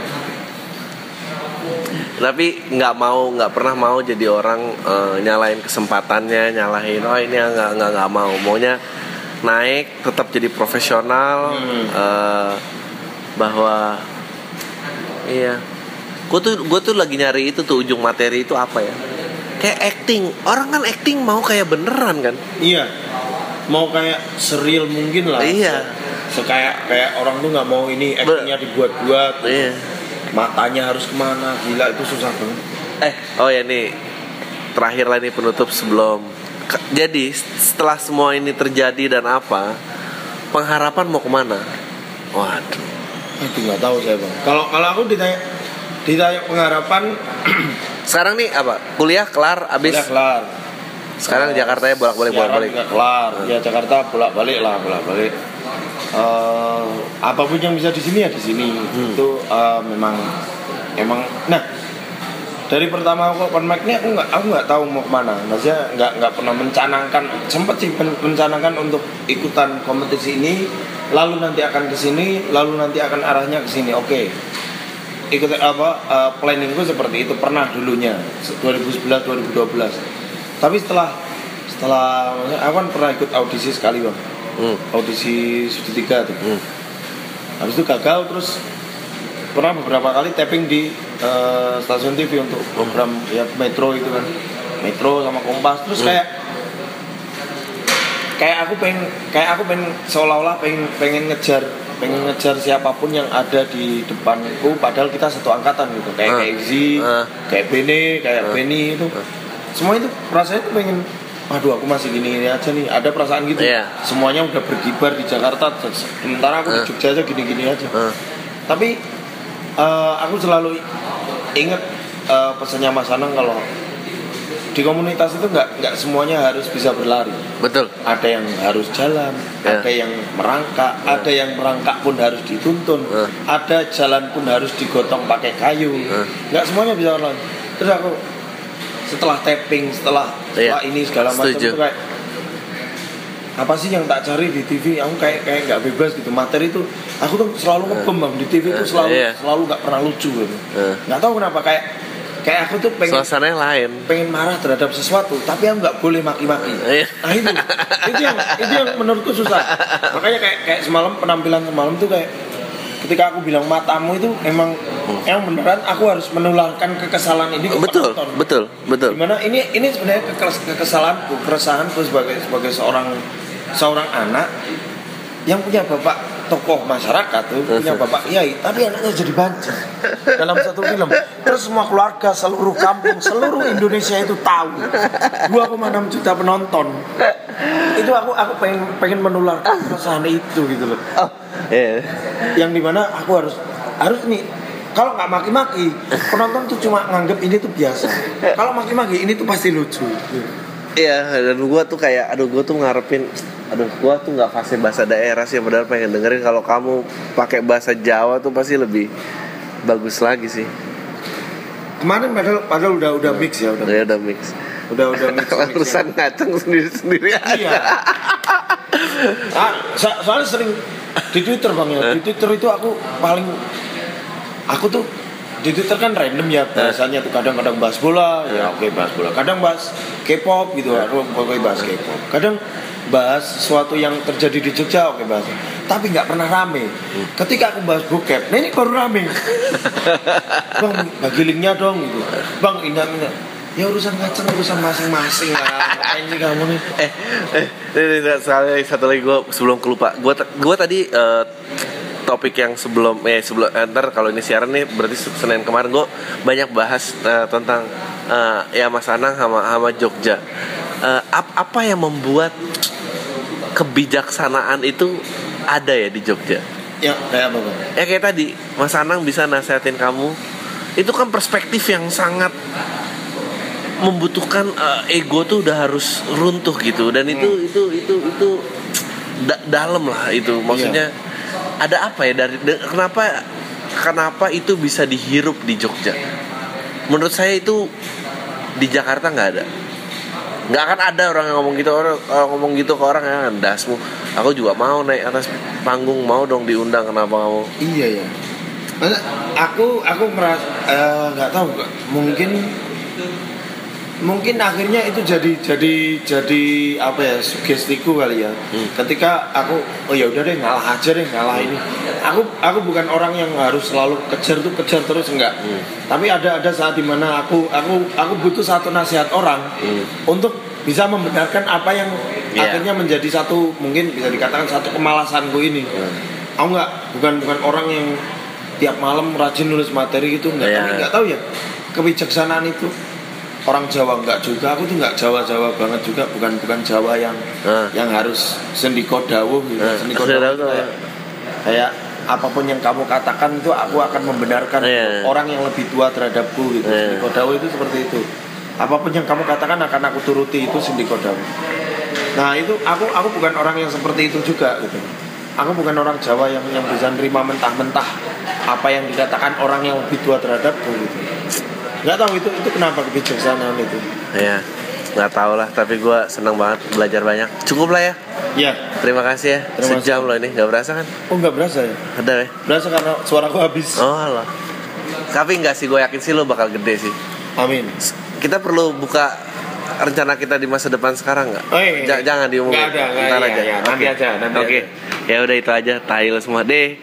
Tapi nggak mau nggak pernah mau jadi orang eh, nyalain kesempatannya nyalahin oh ini nggak nggak nggak mau. Maunya naik tetap jadi profesional Hmm. eh, bahwa iya. Gue tuh gue tuh lagi nyari itu tuh ujung materi itu apa ya? Kayak acting. Orang kan acting mau kayak beneran kan? Iya. Mau kayak serial mungkin lah. Iya. Se- kayak kayak orang tuh nggak mau ini actingnya dibuat-buat iya matanya harus ke mana gila itu susah banget Eh, oh ya nih terakhir lah nih penutup sebelum jadi setelah semua ini terjadi dan apa pengharapan mau ke mana? Waduh, Aduh nggak tahu saya bang. Kalau kalau aku ditanya ditanya pengharapan *clears throat* sekarang nih apa? Kuliah kelar abis udah kelar. Sekarang Jakarta ya bolak balik bolak Siaran balik. juga kelar. Ya Jakarta bolak balik lah bolak balik. Eh, apa pun yang bisa di sini ya di sini. Hmm. Itu eh, memang emang. Nah dari pertama aku open mic ini aku nggak aku nggak tahu mau ke mana. Maksudnya nggak nggak pernah mencanangkan. Sempat sih mencanangkan untuk ikutan kompetisi ini. Lalu nanti akan ke sini, lalu nanti akan arahnya ke sini. Oke. ikut apa eh, planningku seperti itu pernah dulunya 2011 2012 tapi setelah setelah aku kan pernah ikut audisi sekali bang Hmm. audisi studi 3 tuh Hmm. habis itu gagal terus pernah beberapa kali tapping di eh, stasiun TV untuk program ya Metro itu kan Metro sama Kompas terus Hmm. kayak kayak aku pengen kayak aku pengen seolah-olah pengen pengen ngejar pengen ngejar siapa pun yang ada di depanku padahal kita satu angkatan gitu kayak Ah. kayak Izzy, Ah. kayak Bene kayak Ah. Benny itu Ah. Semua itu rasanya tuh pengen aduh aku masih gini gini aja nih ada perasaan gitu Iya. semuanya udah berkibar di Jakarta sementara aku di Ah. Jogja aja gini gini aja Ah. tapi eh, aku selalu inget eh, pesannya Mas Anang kalau di komunitas itu nggak nggak semuanya harus bisa berlari Betul. ada yang harus jalan Ya. ada yang merangkak ada yang merangkak pun harus dituntun Ya. ada jalan pun harus digotong pakai kayu Ya. nggak semuanya bisa berlari terus aku setelah tapping setelah setelah Iya, ini segala macam itu kayak apa sih yang tak cari di TV aku kayak kayak nggak bebas gitu. Materi itu aku tuh selalu ngebom bang. Di TV selalu Iya. selalu nggak pernah lucu gitu. Nggak tahu kenapa kayak kayak aku tuh pengen Suasananya lain. pengen marah terhadap sesuatu tapi aku nggak boleh maki-maki. Iya. nah itu. Itu yang itu yang menurutku susah. Makanya kayak kayak semalam penampilan semalam tuh kayak ketika aku bilang matamu itu emang emang beneran aku harus menularkan kekesalan ini ke Betul, penonton. betul, betul. Di mana ini ini sebenarnya kekes- kekesalanku, keresahanku sebagai sebagai seorang seorang anak yang punya bapak tokoh masyarakat tuh punya bapak kiai tapi anaknya jadi banci dalam satu film. Terus semua keluarga seluruh kampung seluruh Indonesia itu tahu. 2,6 juta penonton. Itu aku aku pengen pengen menularkan keresahan itu gitu loh. Oh, iya. yang di mana aku harus harus nih kalau nggak maki-maki penonton tuh cuma nganggep ini tuh biasa. Kalau maki-maki ini tuh pasti lucu Iya, dan gua tuh kayak, aduh gua tuh ngarepin, aduh gua tuh nggak fasih bahasa daerah sih, padahal pengen dengerin kalau kamu pakai bahasa Jawa tuh pasti lebih bagus lagi sih. kemarin padahal padahal udah udah mix ya udah Ya udah mix. udah udah mix, mix ya. Urusan ngaceng sendiri sendiri aja. iya *laughs* ah, so- soalnya sering di Twitter bang ya di Twitter itu aku paling aku tuh di Twitter kan random ya bahasanya tuh kadang-kadang bahas bola ya oke bahas bola kadang bahas K-pop gitu aku pokoknya bahas K-pop kadang bahas sesuatu yang terjadi di Jogja oke bahas tapi nggak pernah rame ketika aku bahas bokep nah ini baru rame bang bagi linknya dong gitu bang ingat ya urusan ngaceng urusan masing-masing lah Ngapain sih kamu nih eh, eh, ini, ini, satu lagi gue sebelum kelupa, gue gue tadi eh, topik yang sebelum eh sebelum eh, ntar kalau ini siaran nih berarti senin kemarin gue banyak bahas eh, tentang eh, ya Mas Anang sama sama Jogja. Eh, ap- apa yang membuat kebijaksanaan itu ada ya di Jogja? ya kayak apa bang? Ya kayak tadi Mas Anang bisa nasehatin kamu, itu kan perspektif yang sangat membutuhkan eh, ego tuh udah harus runtuh gitu. Dan itu itu itu itu da- dalam lah itu. Maksudnya ada apa ya? Dari da- kenapa kenapa itu bisa dihirup di Jogja? Menurut saya itu di Jakarta nggak ada. Nggak akan ada orang yang ngomong gitu orang kalau ngomong gitu ke orang ya dasmu aku juga mau naik atas panggung mau dong diundang kenapa kamu? Iya ya. Aku aku merasa eh, nggak tahu mungkin mungkin akhirnya itu jadi jadi jadi apa ya sugestiku kali ya. Hmm. Ketika aku oh ya udah deh ngalah aja deh ngalah ini. Aku aku bukan orang yang harus selalu kejar tuh kejar terus enggak. Hmm. Tapi ada ada saat di mana aku aku aku butuh satu nasihat orang Hmm. untuk bisa membenarkan apa yang Iya. akhirnya menjadi satu mungkin bisa dikatakan satu kemalasanku ini Hmm. aku nggak bukan bukan orang yang tiap malam rajin nulis materi gitu nggak Iya. tapi nggak tahu ya kebijaksanaan itu orang Jawa nggak juga aku tuh nggak Jawa Jawa banget juga bukan bukan Jawa yang Ah. yang harus sendiko dawuh gitu sendiko dawuh kayak, kayak apa pun yang kamu katakan itu aku akan membenarkan Iya. orang yang lebih tua terhadapku gitu. Iya. sendiko dawuh itu seperti itu. Apa pun yang kamu katakan akan aku turuti itu sendiko dawuh nah itu aku aku bukan orang yang seperti itu juga gitu. Aku bukan orang Jawa yang yang bisa nerima mentah-mentah apa yang dikatakan orang yang lebih tua terhadapku gitu nggak tahu itu itu kenapa kebijaksanaan itu? Ya nggak tahu lah tapi gue senang banget belajar banyak. Cukup lah ya. Ya terima kasih ya. Terima sejam loh ini nggak berasa kan? Oh nggak berasa ya? Ada ya? Berasa karena suaraku habis. Oh Allah tapi nggak sih gue yakin sih lo bakal gede sih. Amin. Kita perlu buka rencana kita di masa depan sekarang nggak? Oh, iya. Ja- jangan diumumin. Nggak ada, nggak, Ntar iya, aja. iya, nanti Oke. aja, nanti oke. aja. ya udah itu aja. Tail semua. Deh